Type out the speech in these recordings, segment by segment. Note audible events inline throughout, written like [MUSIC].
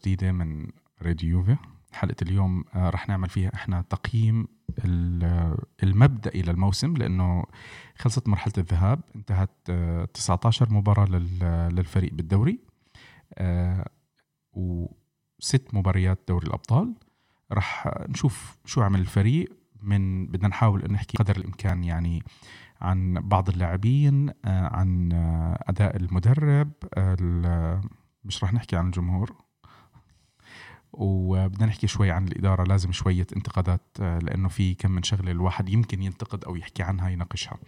جديدة من راديو يوفي حلقة اليوم آه، رح نعمل فيها إحنا تقييم ال- المبدئي للموسم لأنه خلصت مرحلة الذهاب انتهت آه، 19 مباراة لل- للفريق بالدوري آه، وست مباريات دوري الأبطال. رح نشوف شو عمل الفريق من بدنا نحاول نحكي قدر الإمكان يعني عن بعض اللاعبين آه، عن آه، أداء المدرب ال- مش رح نحكي عن الجمهور. وبدنا نحكي شوي عن الإدارة لازم شوية انتقادات آه، لأنه في كم من شغلة الواحد يمكن ينتقد أو يحكي عنها يناقشها.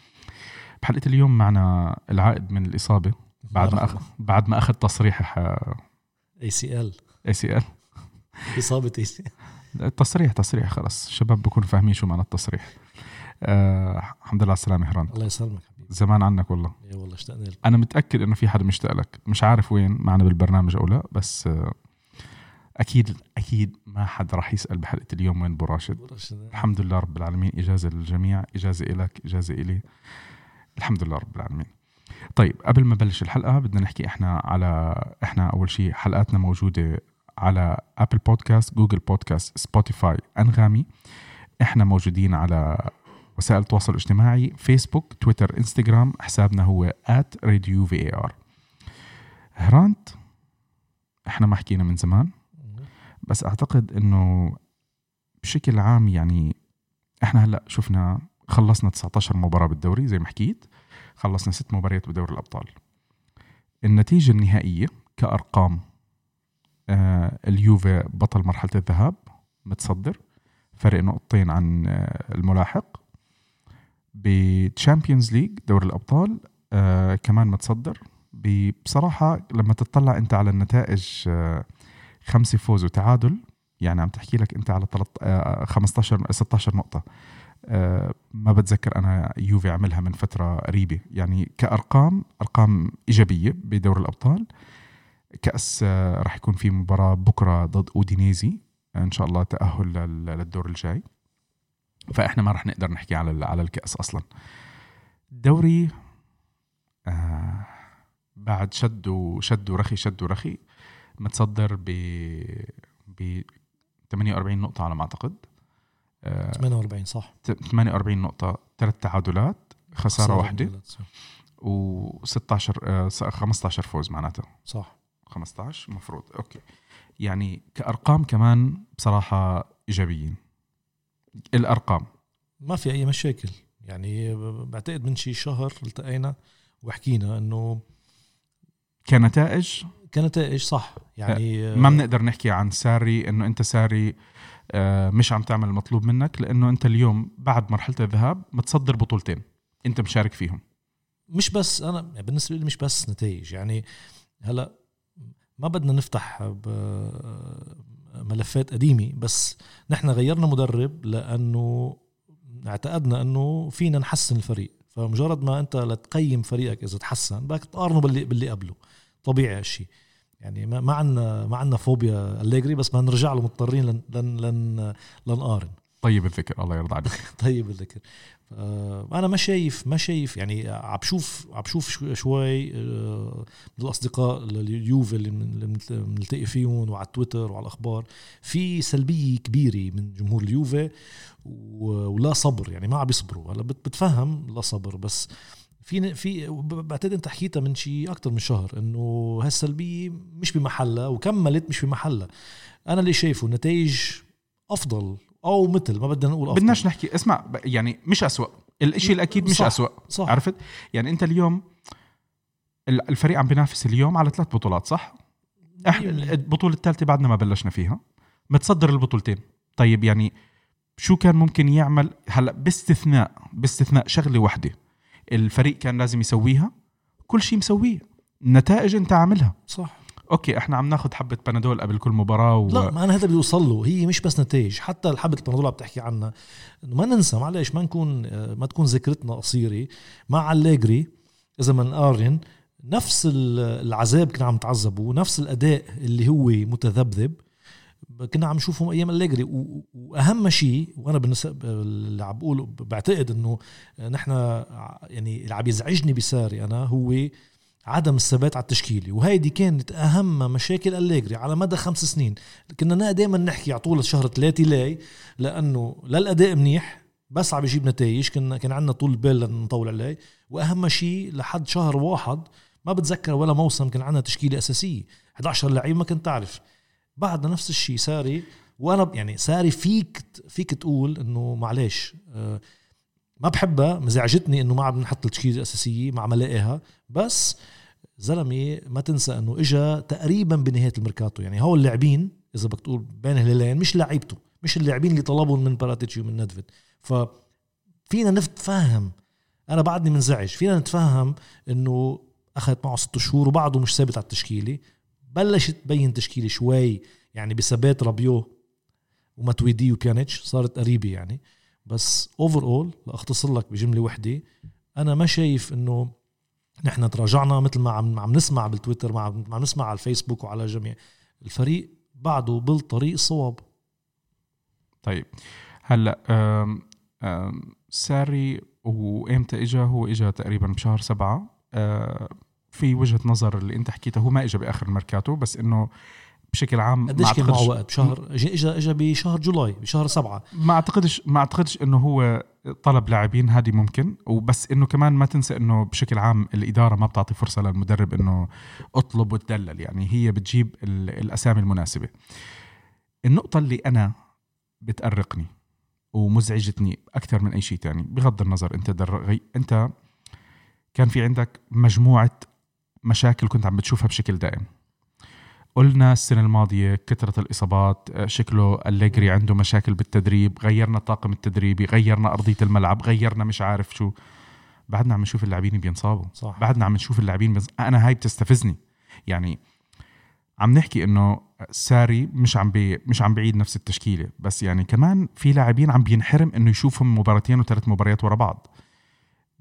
بحلقة اليوم معنا العائد من الإصابة بعد ما أخذ بعد ما أخذ تصريح AC ال اي سي ال إصابة اي سي تصريح تصريح خلص. الشباب بكونوا فاهمين شو معنى التصريح. آه الحمد لله على السلامة هرانت الله يسلمك حبيبي. زمان عنك والله. يا والله اشتقنا لك. أنا متأكد إنه في حدا مشتاق لك. مش عارف وين معنا بالبرنامج أو لا بس آه، أكيد أكيد ما حدا راح يسأل بحلقة اليوم وين أبو راشد. الحمد لله رب العالمين. إجازة للجميع إجازة إلك إجازة إلي. الحمد لله رب العالمين. طيب قبل ما نبلش الحلقة بدنا نحكي إحنا على إحنا أول شيء حلقاتنا موجودة على Apple Podcast Google Podcast Spotify Anghami. إحنا موجودين على وسائل التواصل الاجتماعي Facebook Twitter Instagram حسابنا هو R هرانت إحنا ما حكينا من زمان. بس أعتقد إنه بشكل عام يعني إحنا هلأ شفنا خلصنا 19 مباراة بالدوري زي ما حكيت خلصنا ست مباريات بدوري الأبطال. النتيجة النهائية كأرقام آه اليوفي بطل مرحلة الذهاب متصدر فرق نقطتين عن آه الملاحق. ب Champions League دوري الأبطال آه كمان متصدر. بصراحة لما تطلع أنت على النتائج آه خمسة فوز وتعادل. يعني عم تحكي لك أنت على 13 آه 15 16 نقطة. آه ما بتذكر أنا يوفي عملها من فترة قريبة. يعني كأرقام أرقام إيجابية بدوري الأبطال. كأس آه راح يكون في مباراة بكرة ضد أودينيزي. إن شاء الله تأهل لل- للدور الجاي. فإحنا ما راح نقدر نحكي على على الكأس أصلا. الدوري آه بعد شد وشد ورخي شد ورخي. متصدر ب ب 48 نقطة على ما أعتقد. آه 48 صح. 48 نقطة ثلاث تعادلات خسارة واحدة ولا- صح. و16 آه 15 فوز معناتها. صح. 15 مفروض. أوكي. يعني كأرقام كمان بصراحة إيجابيين. الأرقام. ما في أي مشاكل. يعني بعتقد من شي شهر التقينا وحكينا إنه كنتائج؟ كنتائج صح؟ يعني ما بنقدر نحكي عن ساري إنه أنت ساري آه، مش عم تعمل المطلوب منك لأنه أنت اليوم بعد مرحلة الذهاب متصدر بطولتين أنت مشارك فيهم. مش بس أنا يعني بالنسبة لي مش بس نتائج يعني هلأ ما بدنا نفتح ب- ملفات قديمة بس نحن غيرنا مدرب لأنه اعتقدنا أنه فينا نحسن الفريق. فمجرد ما أنت لتقيم فريقك إذا تحسن بدك تقارنه باللي باللي قبله. طبيعي هالشيء يعني ما ما عندنا ما عندنا فوبيا أليجري بس بدنا نرجع له مضطرين لن لن لن لنقارن. طيب الذكر الله يرضى عليك. [LAUGHS] طيب الذكر أنا ما شايف ما شايف يعني عم بشوف عم بشوف شو- شوي آه، من الأصدقاء اليوفي اللي بنلتقي فيهم وعلى تويتر وعلى الأخبار في سلبية كبيرة من جمهور اليوفي ولا صبر يعني ما عم بيصبروا. هلا بت- بتفهم لا صبر بس في في بعتقد انت حكيتها من شيء أكثر من شهر إنه هالسلبيه مش بمحلها وكملت مش بمحلها. أنا اللي شايفه النتائج أفضل أو مثل ما بدنا نقول أفضل. بدناش نحكي اسمع يعني مش أسوأ. الإشي الأكيد مش صح. أسوأ صح. عرفت؟ يعني أنت اليوم ال- الفريق عم بينافس اليوم على ثلاث بطولات صح؟ إحنا البطولة الثالثة بعدنا ما بلشنا فيها. متصدر البطولتين. طيب يعني شو كان ممكن يعمل هلأ باستثناء باستثناء شغلة واحدة؟ الفريق كان لازم يسويها كل شيء مسويه النتائج انت عاملها. صح. أوكي إحنا عم ناخذ حبة بنادول قبل كل مباراة و... لا ما أنا هذا بدي اوصل له هي مش بس نتائج حتى الحبه البنادول عم بتحكي عنها. إنه ما ننسى معلش ما نكون ما تكون ذاكرتنا قصيرة مع أليجري إذا ما نقارن نفس ال- العذاب كنا عم نتعذبوا نفس الأداء اللي هو متذبذب. كنا عم نشوفهم أيام أليجري. و- وأهم شيء وأنا بالنسبة اللي عم بقوله بعتقد إنه نحن يعني اللي عم يزعجني بساري أنا هو عدم الثبات على التشكيلة. وهيدي كانت أهم مشاكل أليجري على مدى خمس سنين. كنا دائما نحكي على طول شهر ثلاثة لاي لأنه لا الأداء منيح بس عم يجيب نتائج. كنا كان عندنا طول بال نطول عليه. وأهم شيء لحد شهر واحد ما بتذكر ولا موسم كان عندنا تشكيلة أساسية. 11 لعيب ما كنت تعرف. بعدنا نفس الشيء ساري وأنا يعني ساري فيك فيك تقول إنه معلش آه، ما بحبها مزعجتني إنه ما عم نحط التشكيلة الأساسية مع ملاقيها بس زلمة ما تنسى إنه اجى تقريبا بنهاية الميركاتو. يعني هول اللاعبين إذا بدك تقول بين هلالين مش لعيبته مش اللاعبين اللي طلبهم من باراتيتشي ومن ندفد ففينا نتفهم أنا بعدني منزعج. فينا نتفهم إنه أخذت معه ست شهور وبعده مش ثابت على التشكيلة. بلشت تبين تشكيلة شوي يعني بثبات رابيو وماتويدي وبيانيتش صارت قريبة يعني. بس overall لأختصر لك بجملة وحدة أنا ما شايف إنه نحن تراجعنا مثل ما عم عم نسمع بالتويتر ما عم نسمع على الفيسبوك وعلى جميع الفريق بعده بالطريق الصواب. طيب. هلأ ساري وإمتى اجى هو اجى تقريبا بشهر سبعة. أه، في وجهة نظر اللي انت حكيتها هو ما اجى بآخر الميركاتو بس إنه بشكل عام قديش كان معه وقت بشهر اجى اجى بشهر جولاي بشهر سبعة. ما اعتقدش ما أعتقدش إنه هو طلب لاعبين هذه ممكن وبس إنه كمان ما تنسى إنه بشكل عام الإدارة ما بتعطي فرصة للمدرب إنه أطلب وتدلل يعني هي بتجيب الأسامي المناسبة. النقطة اللي أنا بتأرقني ومزعجتني أكثر من أي شيء تاني بغض النظر أنت در... أنت كان في عندك مجموعة مشاكل كنت عم بتشوفها بشكل دائم. قلنا السنة الماضية كثرة الإصابات آه، شكله أليجري عنده مشاكل بالتدريب غيرنا الطاقم التدريبي غيرنا أرضية الملعب غيرنا مش عارف شو. بعدنا عم نشوف اللاعبين بينصابوا. صح. بعدنا عم نشوف اللاعبين بز... أنا هاي بتستفزني. يعني عم نحكي إنه ساري مش عم بي مش عم بعيد نفس التشكيلة بس يعني كمان في لاعبين عم بنحرم إنه يشوفهم مباراتين وثلاث مباريات ورا بعض.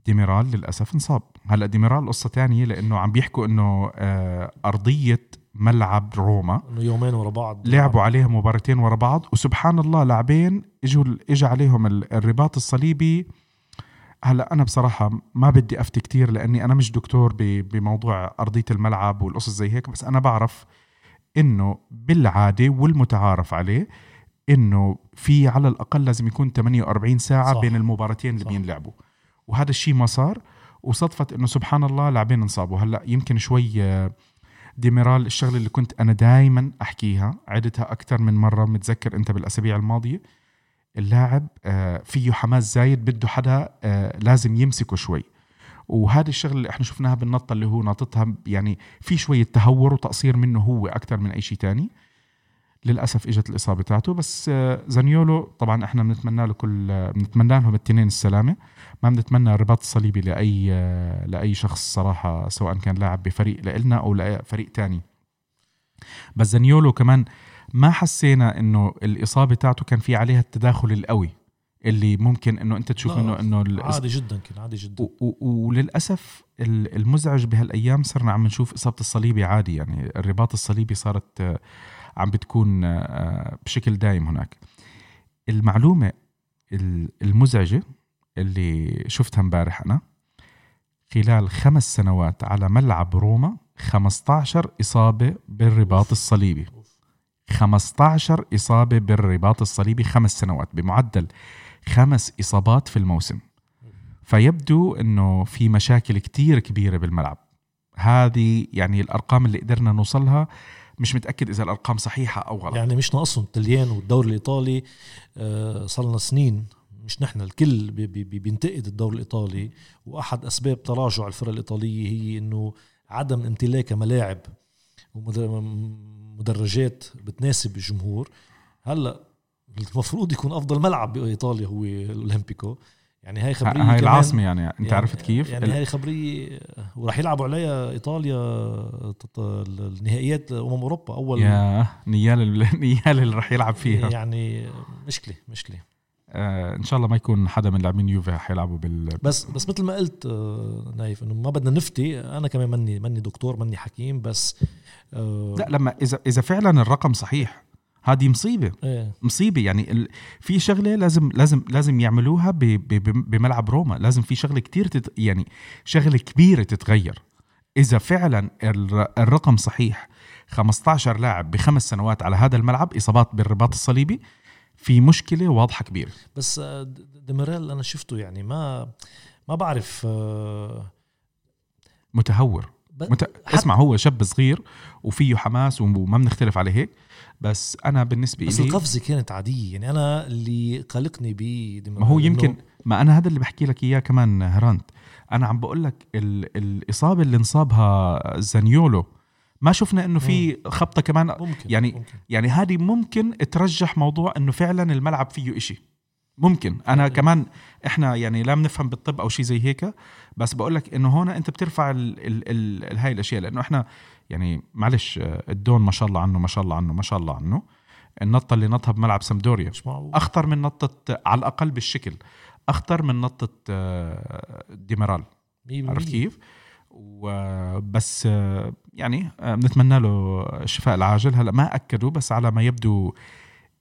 ديميرال للأسف انصاب. هلا ديميرال قصة تانية لأنه عم بيحكوا إنه آه، أرضية ملعب روما. إنه يومين ورا بعض. لعبوا عليها مباراتين ورا بعض. وسبحان الله لاعبين إجوا اجى عليهم الرباط الصليبي. هلا أنا بصراحة ما بدي أفتي كتير لأني أنا مش دكتور بموضوع أرضية الملعب والقصص زي هيك بس أنا بعرف إنه بالعادة والمتعارف عليه إنه في على الأقل لازم يكون 48 ساعة صح. بين المباراتين اللي بينلعبوا. وهذا الشيء ما صار وصدفت إنه سبحان الله لاعبين انصابوا. هلأ يمكن شوي آه، ديميرال الشغلة اللي كنت أنا دائما أحكيها عدتها أكثر من مرة متذكر أنت بالأسابيع الماضية. اللاعب آه، فيه حماس زايد بده حدا آه، لازم يمسكه شوي. وهذه الشغلة اللي إحنا شفناها بالنطة اللي هو ناططها يعني في شوية تهور وتقصير منه هو أكثر من أي شيء تاني. للأسف إجت الإصابة تاعته بس زانيولو طبعا إحنا بنتمنى له كل بنتمنى لهم التنين السلامة. ما بنتمنى الرباط الصليبي لأي آه، لأي شخص صراحة سواء كان لاعب بفريق لإلنا أو لفريق تاني. بس زانيولو كمان ما حسينا إنه الإصابة تاعته كان في عليها التداخل القوي اللي ممكن إنه أنت تشوف إنه إنه عادي جدا كان عادي جدا. وللأسف المزعج بهالأيام صرنا عم نشوف إصابة الصليبي عادي يعني الرباط الصليبي صارت آه، عم بتكون آه، بشكل دائم هناك. المعلومة المزعجة اللي شفتها امبارح أنا. خلال خمس سنوات على ملعب روما 15 إصابة بالرباط الصليبي. 15 إصابة بالرباط الصليبي خمس سنوات بمعدل خمس إصابات في الموسم. فيبدو أنه في مشاكل كتير كبيرة بالملعب. هذه يعني الأرقام اللي قدرنا نوصلها مش متأكد إذا الأرقام صحيحة أو غلط. يعني مش ناقصهم الطليان والدوري الإيطالي آه، صار لنا سنين مش نحن الكل بينتقد الدوري الإيطالي. وأحد أسباب تراجع الفرق الإيطالية هي أنه عدم امتلاك ملاعب ومدرجات بتناسب الجمهور. هلأ المفروض يكون أفضل ملعب بإيطاليا هو الأولمبيكو. يعني هاي خبرية هاي العاصمة يعني أنت يعني عرفت كيف؟ يعني هاي خبرية وراح يلعبوا عليها إيطاليا النهائيات امم أوروبا أول يا نيال [LAUGHS] نيال اللي راح يلعب فيها. يعني مشكلة مشكلة. آه إن شاء الله ما يكون حدا من لاعبين يوفي حيلعبوا بال بس بس مثل ما قلت آه نايف إنه ما بدنا نفتي. أنا كمان ماني ماني دكتور ماني حكيم بس آه لا لما اذا إذا فعلا الرقم صحيح هذه مصيبة. إيه؟ مصيبة يعني ال... في شغلة لازم لازم لازم يعملوها ب... ب... بملعب روما. لازم في شغلة كتير تت... يعني شغلة كبيرة تتغير. إذا فعلا الرقم صحيح 15 لاعب بخمس سنوات على هذا الملعب إصابات بالرباط الصليبي في مشكلة واضحة كبيرة. بس ديميريل أنا شفته يعني ما ما بعرف آه، متهور. مت... اسمع هو شاب صغير وفيه حماس وما بنختلف عليه هيك بس أنا بالنسبة لي بس القفزة كانت عادية. يعني أنا اللي قلقني ب ما هو يمكن ما أنا هذا اللي بحكي لك إياه كمان هرانت. أنا عم بقول لك ال... الإصابة اللي انصابها زانيولو ما شفنا إنه في خبطة كمان. ممكن يعني ممكن. يعني هذه ممكن ترجح موضوع إنه فعلا الملعب فيه إشي. ممكن. أنا يعني كمان إحنا يعني لا بنفهم بالطب أو شيء زي هيك بس بقول لك إنه هون أنت بترفع ال ال ال هاي الأشياء لأنه إحنا يعني معلش الدون ما شاء الله عنه ما شاء الله عنه ما شاء الله عنه. النطة اللي نطها بملعب سمدوريا. أخطر من نطة على الأقل بالشكل. أخطر من نطة آه، ديميرال. عرفت كيف؟ وبس آه، يعني آه، بنتمنى له الشفاء العاجل. هلا ما أكدوا بس على ما يبدو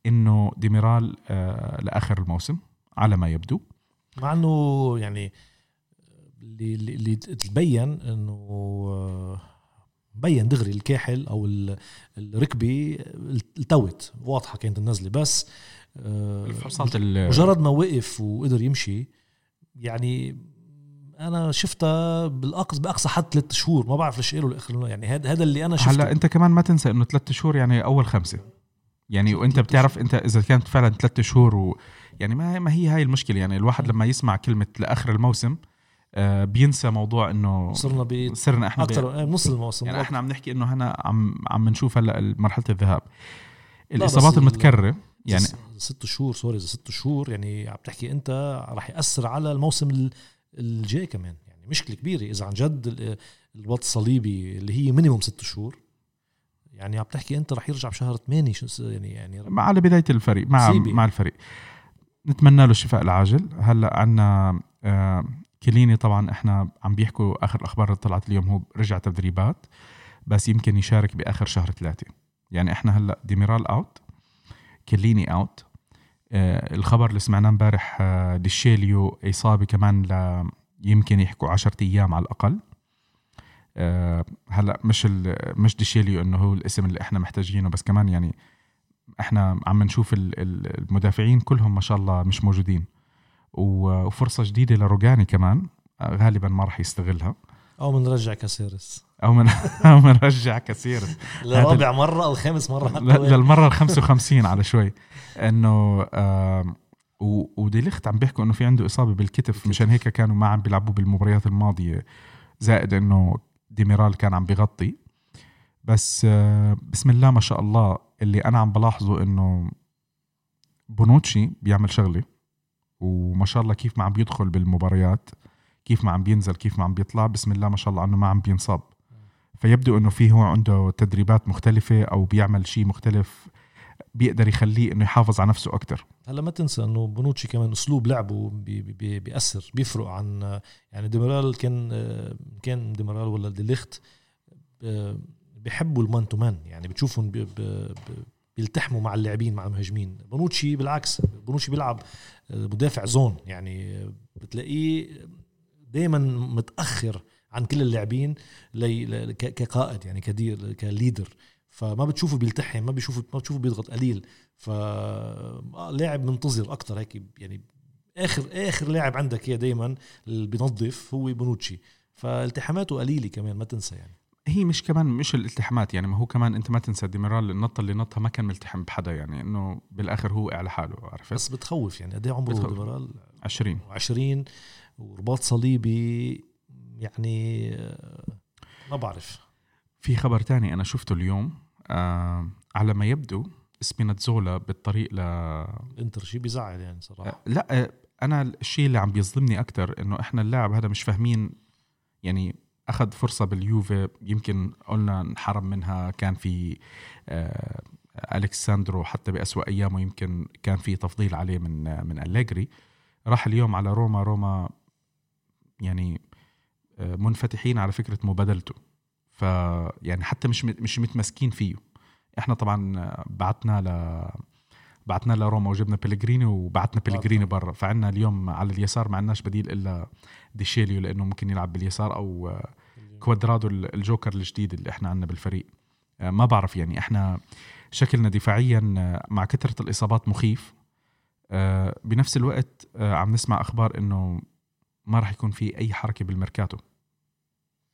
إنه ديميرال آه، لآخر الموسم على ما يبدو. مع إنه يعني اللي اللي تبين إنه بين دغري الكاحل أو الركبه التوت. واضحة كانت النزلة بس مجرد ما وقف وقدر يمشي يعني أنا شفتها بالاقصى بأقصى حد ثلاث شهور. ما بعرف ليش قالوا لاخر يعني هذا هذا اللي أنا شفته. هلا أنت كمان ما تنسى إنه ثلاث شهور يعني أول خمسة. يعني وأنت بتعرف أنت إذا كانت فعلا ثلاث شهور و يعني ما ما هي هاي المشكلة. يعني الواحد لما يسمع كلمة لآخر الموسم آه بينسى موضوع إنه صرنا ب صرنا إحنا أكثر نص الموسم. يعني إحنا عم نحكي إنه هنا عم عم نشوف هلا مرحلة الذهاب. الإصابات المتكررة يعني ست شهور سوري اذا ست شهور. يعني عم تحكي أنت راح يأثر على الموسم الجاي كمان. يعني مشكلة كبيرة إذا عن جد الرباط الصليبي اللي هي minimum ست شهور يعني عم تحكي أنت رح يرجع بشهر 8 يعني يعني مع على بداية الفريق مع سي بي. مع الفريق. نتمنى له الشفاء العاجل. هلأ عندنا آه كيليني طبعا إحنا عم بيحكوا آخر الأخبار اللي طلعت اليوم هو رجع تدريبات بس يمكن يشارك بآخر شهر ثلاثة. يعني إحنا هلأ ديميرال out كيليني out الخبر اللي سمعناه امبارح آه ديشيليو إصابة كمان ل يمكن يحكوا 10 أيام على الأقل. آه هلأ مش مش ديشيليو إنه هو الاسم اللي إحنا محتاجينه بس كمان يعني إحنا عم نشوف المدافعين كلهم ما شاء الله مش موجودين. وفرصة جديدة لروغاني كمان آه، غالبا ما راح يستغلها. أو بنرجع كاسيريس أو من [LAUGHS] أو بنرجع كاسيريس [LAUGHS] لرابع مرة أو خامس مرة. للمره ال 55 على شوي. إنه وديليخت عم بيحكوا إنه في عنده إصابة بالكتف مشان هيك كانوا ما عم بيلعبوا بالمباريات الماضية. زائد إنه ديميرال كان عم بغطي بس آه بسم الله ما شاء الله اللي أنا عم بلاحظه إنه بونوتشي بيعمل شغلة. وما شاء الله كيف ما عم بيدخل بالمباريات كيف ما عم بينزل كيف ما عم بيطلع بسم الله ما شاء الله إنه ما عم بينصاب. فيبدو إنه في هو عنده تدريبات مختلفة أو بيعمل شيء مختلف بيقدر يخليه إنه يحافظ على نفسه أكثر هلا ما تنسى إنه بونوتشي كمان أسلوب لعبه بي بي بيفرق عن يعني ديميرال كان كان ديميرال ولا ديليخت بيحبوا ال man to man يعني بتشوفهم بي بي بيلتحموا مع اللاعبين مع المهاجمين. بونوتشي بالعكس بونوتشي بيلعب مدافع zone يعني بتلاقيه دائما متأخر عن كل اللاعبين كقائد يعني كدير ك leader. فما بتشوفه بيلتحم ما بتشوفه ما بتشوفه بيضغط قليل. ف لاعب منتظر أكثر هيك يعني اخر آخر لاعب عندك هي دائما اللي بينظف هو بونوتشي. فالتحاماته قليلة كمان ما تنسى يعني. هي مش كمان مش الالتحامات يعني ما هو كمان أنت ما تنسى ديميرال النطة اللي نطها ما كان ملتحم بحدا يعني إنه بالآخر هو على حاله عرفت؟ بس بتخوف يعني قد إيه عمره ديميرال؟ 20 20 ورباط صليبي. يعني آه، ما بعرف. في خبر تاني أنا شفته اليوم آه على ما يبدو سبيناتزولا بالطريق ل انتر شيء بيزعل يعني صراحة. آه لا آه أنا الشيء اللي عم بيظلمني أكثر إنه إحنا اللاعب هذا مش فاهمين يعني أخذ فرصة باليوفي يمكن قلنا انحرم منها كان في آه الكساندرو حتى بأسوأ أيامه يمكن كان في تفضيل عليه من من أليجري. راح اليوم على روما روما يعني آه، منفتحين على فكرة مبادلته. فيعني حتى مش مش متمسكين فيه. إحنا طبعا بعتنا ل بعتنا لروما وجبنا بيليجريني وبعتنا بيليجريني برا. فعنا اليوم على اليسار ما عندناش بديل إلا ديشيليو لأنه ممكن يلعب باليسار أو كوادرادو الجوكر الجديد اللي إحنا عندنا بالفريق. آه، ما بعرف يعني إحنا شكلنا دفاعيا آه، مع كثرة الإصابات مخيف. آه، بنفس الوقت عم نسمع أخبار إنه ما راح يكون في أي حركة بالميركاتو.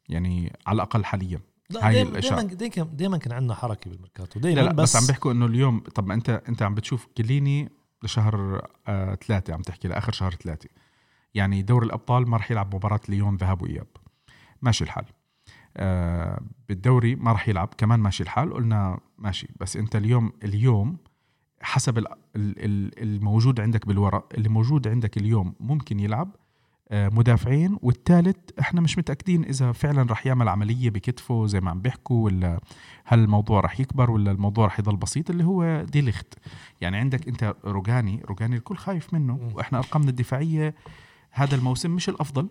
يعني على الأقل حاليا. لا هاي دايما دايما دايما كان عندنا حركة بالميركاتو. دايما لا, لا بس, بس عم بيحكوا إنه اليوم طب انت أنت عم بتشوف كليني لشهر آه ثلاثة عم تحكي لآخر شهر ثلاثة. يعني دور الأبطال ما راح يلعب مباراة ليون ذهاب وإياب. ماشي الحال. آه بالدوري ما راح يلعب كمان ماشي الحال. قلنا ماشي بس أنت اليوم اليوم حسب الموجود عندك بالورق اللي موجود عندك اليوم ممكن يلعب مدافعين والثالث إحنا مش متأكدين إذا فعلا رح يعمل عملية بكتفه زي ما عم بيحكوا ولا هل الموضوع رح يكبر ولا الموضوع رح يضل بسيط اللي هو ديليخت يعني عندك أنت روجاني روجاني الكل خايف منه وإحنا أرقامنا الدفاعية هذا الموسم مش الأفضل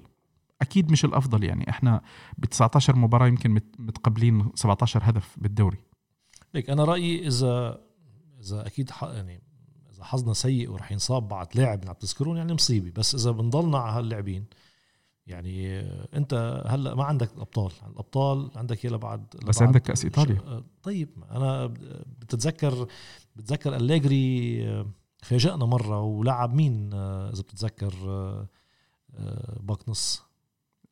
أكيد مش الأفضل. يعني إحنا ب 19 مباراة يمكن متقبلين 17 هدف بالدوري. ليك أنا رأيي إذا إذا أكيد يعني اذا حظنا سيء ورح ينصاب بعد لاعب عم تذكرون يعني مصيبة. بس إذا بنضلنا على هاللاعبين يعني أنت هلأ ما عندك الأبطال. الأبطال عندك يلا بعد بس عندك كأس إيطاليا. طيب أنا بتتذكر بتذكر أليجري فاجئنا مرة ولعب مين؟ إذا بتتذكر باكنص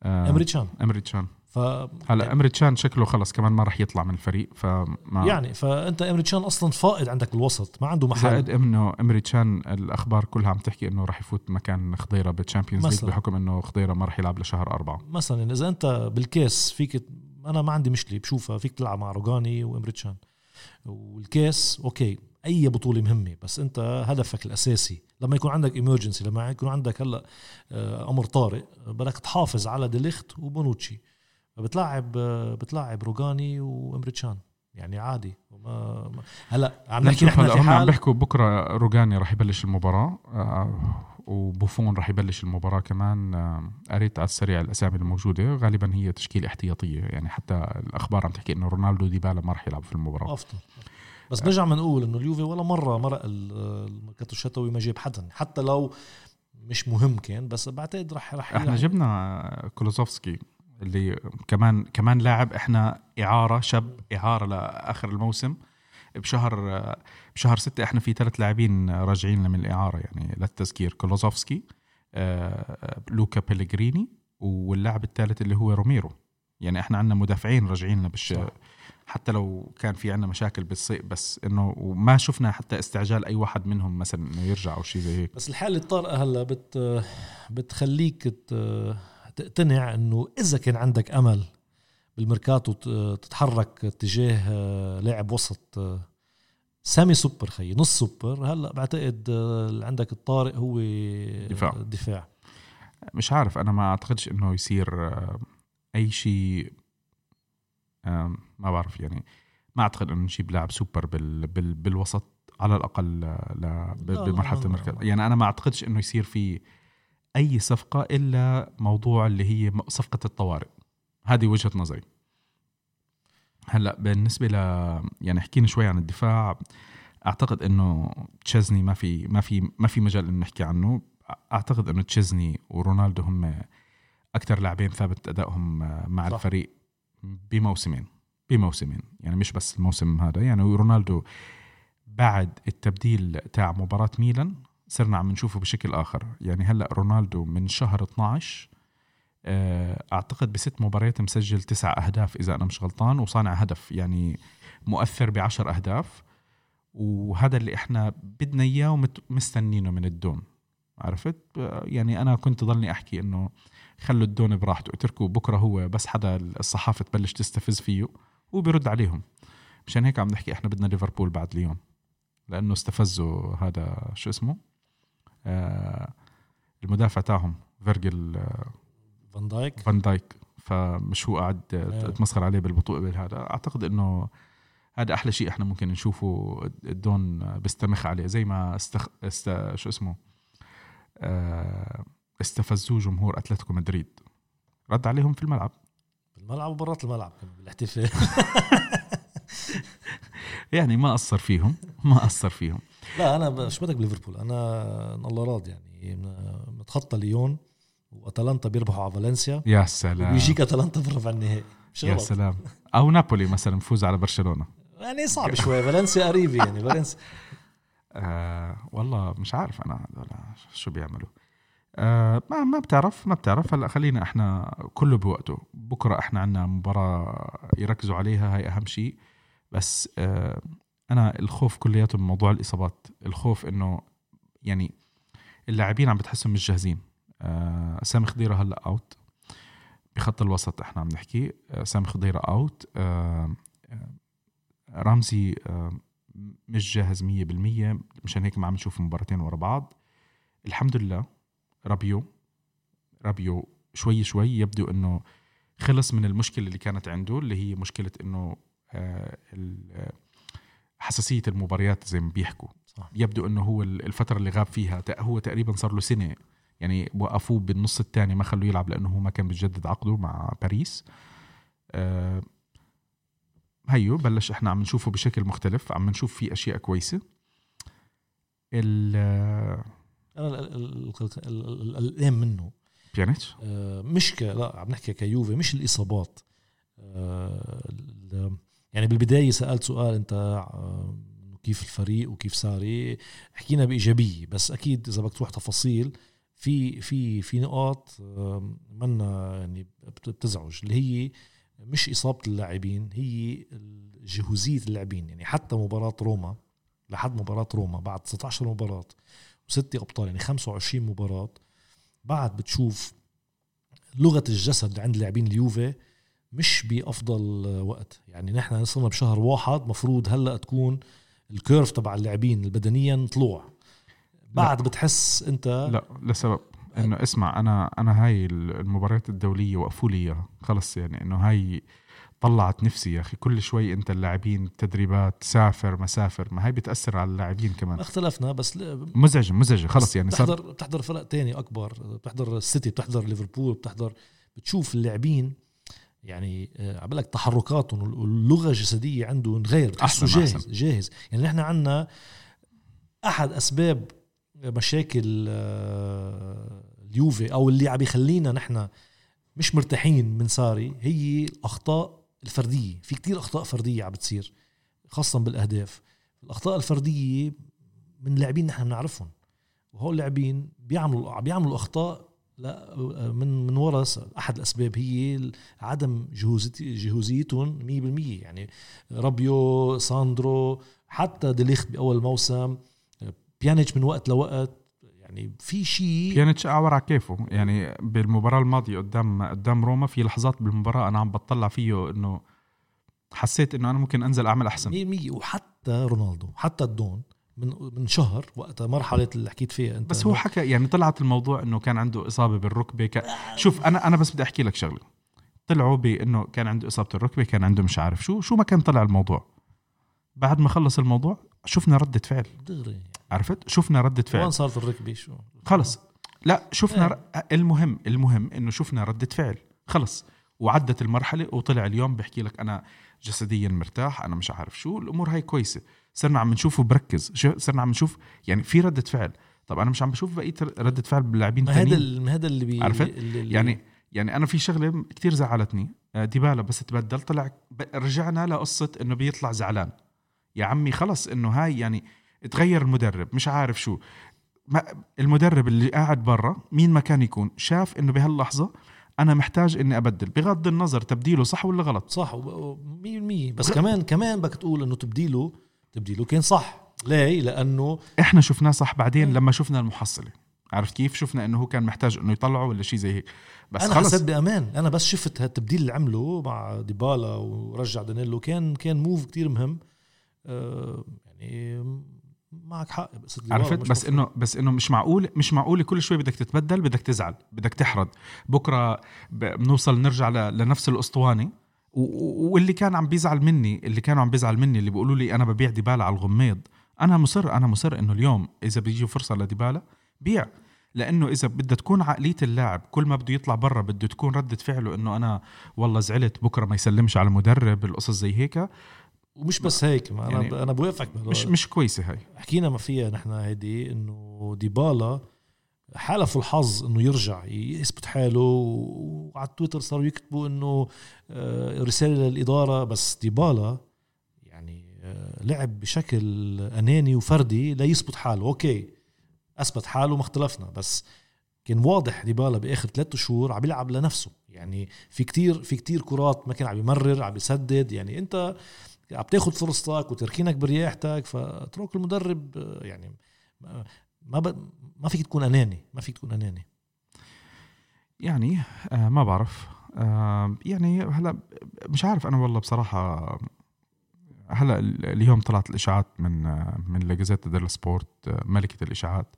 آه امريتشان امريتشان ف هلا إمري تشان شكله خلص كمان ما راح يطلع من الفريق فما يعني فأنت إمري تشان أصلا فائض عندك بالوسط ما عنده محل. زائد إنه إمري تشان الأخبار كلها عم تحكي إنه راح يفوت مكان خضيرة بال Champions League بحكم إنه خضيرة ما راح يلعب لشهر أربعة. مثلا إذا أنت بالكاس فيك أنا ما عندي مشكلة بشوفها فيك تلعب مع روغاني وإمري تشان. والكاس okay أي بطولة مهمة بس أنت هدفك الأساسي لما يكون عندك emergency لما يكون عندك هلأ آه، أمر طارئ بدك تحافظ على ديليخت وبونوتشي. بتلاعب بتلاعب روجاني وامريتشان يعني عادي. وما هلا عم نحكي نحن في حال عم بيحكوا بكرة روجاني راح يبلش المباراة آه، وبوفون راح يبلش المباراة كمان آه، قريت على السريع الأسامي الموجودة. غالبا هي تشكيلة احتياطية يعني حتى الأخبار عم تحكي إنه رونالدو ديبالا ما راح يلعب في المباراة. أفضل. بس نرجع بنقول إنه اليوفي ولا مرة مرق الميركاتو الشتوي ما جاب حدا. حتى لو مش مهم كان بس بعتقد رح رح إحنا جبنا كولوسيفسكي. اللي كمان كمان لاعب إحنا إعارة شاب إعارة لآخر الموسم. بشهر بشهر ستة إحنا في ثلاث لاعبين راجعين من الإعارة يعني للتذكير كولوسيفسكي آه، لوكا بيليجريني واللاعب الثالث اللي هو روميرو. يعني إحنا عندنا مدافعين راجعين لنا بالش حتى لو كان في عندنا مشاكل بالصيف بس إنه وما شفنا حتى استعجال أي واحد منهم مثلا إنه يرجع أو شيء زي هيك. بس الحالة الطارئه هلأ بت بتخليك تقتنع إنه إذا كان عندك أمل بالميركاتو تتحرك تجاه آه، لاعب وسط آه، semi super خي نص سوبر هلأ بعتقد آه، عندك الطارئ هو دفاع. الدفاع. مش عارف أنا ما أعتقدش إنه يصير أي شيء ما بعرف يعني ما أعتقد إنه نجيب لاعب سوبر بال بال بالوسط على الأقل بمرحلة المركز يعني أنا ما أعتقدش إنه يصير في أي صفقة إلا موضوع اللي هي صفقة الطوارئ. هذه وجهة نظري. هلأ بالنسبة ل يعني حكينا شوي عن الدفاع. أعتقد إنه تشيزني ما في ما في ما في مجال إنه نحكي عنه. أعتقد إنه تشيزني ورونالدو هم أكثر لاعبين ثابت أدائهم مع صح. الفريق بموسمين بموسمين. يعني مش بس الموسم هذا. يعني رونالدو بعد التبديل تاع مباراة ميلان صرنا عم نشوفه بشكل آخر. يعني هلأ رونالدو من شهر 12 آه، أعتقد بست مباريات مسجل تسع أهداف إذا أنا مش غلطان وصانع هدف يعني مؤثر بعشر أهداف. وهذا اللي إحنا بدنا إياه ومستنينه من الدون عرفت؟ يعني أنا كنت ضلني أحكي إنه خلوا الدون براحته اتركوا بكرة هو بس حدا الصحافة تبلش تستفز فيه وبيرد عليهم. مشان هيك عم نحكي إحنا بدنا ليفربول بعد اليوم لأنه استفزوا هذا شو اسمه؟ المدافع تاعهم فيرجل آه فان دايك. فان دايك. فمش هو قاعد تمسخر عليه بالبطوله بالهذا. أعتقد إنه هذا أحلى شيء إحنا ممكن نشوفه الدون بيتمسخر عليه. زي ما استخ... است... شو اسمه آه استفزوه جمهور أتلتيكو مدريد. رد عليهم في الملعب. بالملعب وبرات الملعب بالاحتفال. [LAUGHS] يعني ما قصر فيهم ما قصر فيهم. لا أنا شو بدك بليفربول؟ أنا الله راضي يعني. متخطى ليون وأتلانتا بيربحوا على فالنسيا يا سلام. ويجيك أتلانتا بربع النهائي. مش يا سلام. أو نابولي مثلا بفوز على برشلونة. يعني صعب شوي. فالنسيا قريبة يعني. فالنسيا آه والله مش عارف أنا شو بيعملوا. آه ما ما بتعرف ما بتعرف. هلأ خلينا إحنا كله بوقته. بكرة إحنا عندنا مباراة يركزوا عليها هاي أهم شيء. بس آه أنا الخوف كلياته من موضوع الإصابات. الخوف إنه يعني اللاعبين عم بتحسهم مش جاهزين. آه سامي خضيرة هلأ out بخط الوسط إحنا عم نحكي. آه سامي خضيرة out آه آه رمزي آه مش جاهز 100% مشان هيك ما عم نشوف مباراتين ورا بعض. الحمد لله رابيو رابيو شوي شوي يبدو إنه خلص من المشكلة اللي كانت عنده اللي هي مشكلة إنه آه حساسية المباريات زي ما بيحكوا. صح. يبدو إنه هو الفترة اللي غاب فيها هو تقريبا صار له سنة يعني وقفوه بالنص الثاني ما خلوه يلعب لأنه هو ما كان بيجدد عقده مع باريس. آه هيو بلش إحنا عم نشوفه بشكل مختلف عم نشوف فيه أشياء كويسة. ال أنا القلقان منه. بيانيتش؟ آه مش ك لا عم نحكي كيوفي مش الإصابات. آه يعني بالبداية سألت سؤال أنت آه كيف الفريق وكيف ساري؟ حكينا بإيجابية بس أكيد إذا بدك تروح تفاصيل في في في نقاط منا يعني بتزعج اللي هي مش إصابة اللاعبين هي جهوزية اللاعبين. يعني حتى مباراة روما لحد مباراة روما بعد 19 مباراة وستة أبطال يعني 25 مباراة بعد بتشوف لغة الجسد عند لاعبين اليوفي مش بأفضل وقت. يعني نحن صرنا بشهر واحد مفروض هلأ تكون الكيرف تبع اللاعبين البدنيا طلوع. بعد لا. بتحس أنت لا لسبب. إنه اسمع أنا أنا هاي المباريات الدولية وقفوا لي اياها خلص يعني إنه هاي طلعت نفسي يا أخي. كل شوي أنت اللاعبين تدريبات سافر مسافر ما هاي بتأثر على اللاعبين كمان. ما اختلفنا بس مزعجة مزعجة. خلص يعني صار بتحضر بتحضر فرق تاني أكبر بتحضر السيتي بتحضر ليفربول بتحضر بتشوف اللاعبين يعني آه، عم لك تحركاتهم واللغة الجسدية عنده غير بتحسه جاهز أحسن. جاهز يعني نحن عندنا أحد أسباب مشاكل آه، اليوفي أو اللي عم يخلينا نحن مش مرتاحين من ساري هي الأخطاء الفردية. في كتير أخطاء فردية عم بتصير خاصه بالأهداف. الأخطاء الفردية من لاعبين نحن بنعرفهم وهول اللاعبين بيعملوا بيعملوا أخطاء لا من من ورا أحد الأسباب هي عدم جهوزيتهم 100% يعني رابيو ساندرو حتى ديليخت بأول موسم بيانيتش من وقت لوقت. يعني في شيء بيانيتش أعور على كيفه. يعني بالمباراة الماضية قدام قدام روما في لحظات بالمباراة أنا عم بطلع فيه إنه حسيت إنه أنا ممكن أنزل أعمل أحسن. 100% وحتى رونالدو حتى الدون من من شهر وقت مرحله اللي حكيت فيها انت. بس هو حكى يعني طلعت الموضوع إنه كان عنده إصابة بالركبة ك... شوف أنا أنا بس بدي أحكي لك شغلة. طلعوا بإنه كان عنده إصابة الركبه كان عنده مش عارف شو شو ما كان طلع الموضوع. بعد ما خلص الموضوع شفنا ردة فعل. دغري. عرفت؟ شفنا ردة فعل. وين صارت الركبة؟ شو؟ خلص. لا شفنا ر... المهم المهم إنه شفنا ردة فعل. خلص. وعدت المرحلة وطلع اليوم بحكي لك أنا جسديا مرتاح أنا مش عارف شو الأمور هاي كويسة. صرنا عم نشوفه بركز صرنا عم نشوف يعني في ردة فعل. طب أنا مش عم بشوف بقية ردة فعل باللاعبين الثانيين هذا هذا اللي بي عرفت؟ اللي يعني يعني أنا في شغلة كتير زعلتني آه، ديبالا بس تبدل طلع رجعنا لقصة إنه بيطلع زعلان. يا عمي خلص إنه هاي يعني تغير المدرب مش عارف شو. ما المدرب اللي قاعد برا مين ما كان يكون شاف إنه بهاللحظة أنا محتاج إني أبدل بغض النظر تبديله صح ولا غلط. صح 100% بس كمان كمان بدك تقول إنه تبديله تبديله. كان صح. ليه لأنه إحنا شفناه صح بعدين لما شفنا المحصلة. عرفت كيف؟ شفنا إنه هو كان محتاج إنه يطلعه ولا شيء زي هيك. بس أنا حسيت بأمان. أنا بس شفت هالتبديل اللي عمله مع ديبالا ورجع دانيلو. كان كان موف كتير مهم. آه يعني معك حق. بس عرفت؟ بس إنه بس إنه مش معقول مش معقول كل شوي بدك تتبدل بدك تزعل بدك تحرد بكرة بنوصل نرجع لنفس الأسطوانة. واللي كان عم بيزعل مني اللي كانوا عم بيزعل مني اللي بيقولوا لي أنا ببيع ديبالا على الغميض. أنا مصر أنا مصر إنه اليوم إذا بيجي فرصة لديبالا بيع. لأنه إذا بدها تكون عقلية اللاعب كل ما بده يطلع برا بده تكون ردة فعله إنه أنا والله زعلت بكرة ما يسلمش على المدرب القصص زي هيك. ومش بس هيك ما أنا يعني أنا بوافقك مش مش كويسة هاي. حكينا ما فيها نحن هيدي إنه ديبالا حالف الحظ إنه يرجع يثبت حاله وعلى تويتر صاروا يكتبوا إنه آه، رسالة للإدارة بس ديبالا يعني آه، لعب بشكل أناني وفردي ليثبت حاله. أوكي أثبت حاله ما اختلفنا بس كان واضح ديبالا بآخر ثلاثة شهور عم يلعب لنفسه. يعني في كتير في كتير كرات ما كان عم يمرر عم يسدد. يعني أنت عم تاخذ فرصتك وتركينك برياحتك فاترك المدرب آه، يعني ما ب... ما فيك تكون أناني ما فيك تكون أناني. يعني آه ما بعرف. آه يعني هلا مش عارف أنا والله بصراحة. هلا اليوم طلعت الإشاعات من آه من لاجازيتا ديل سبورت آه ملكة الإشاعات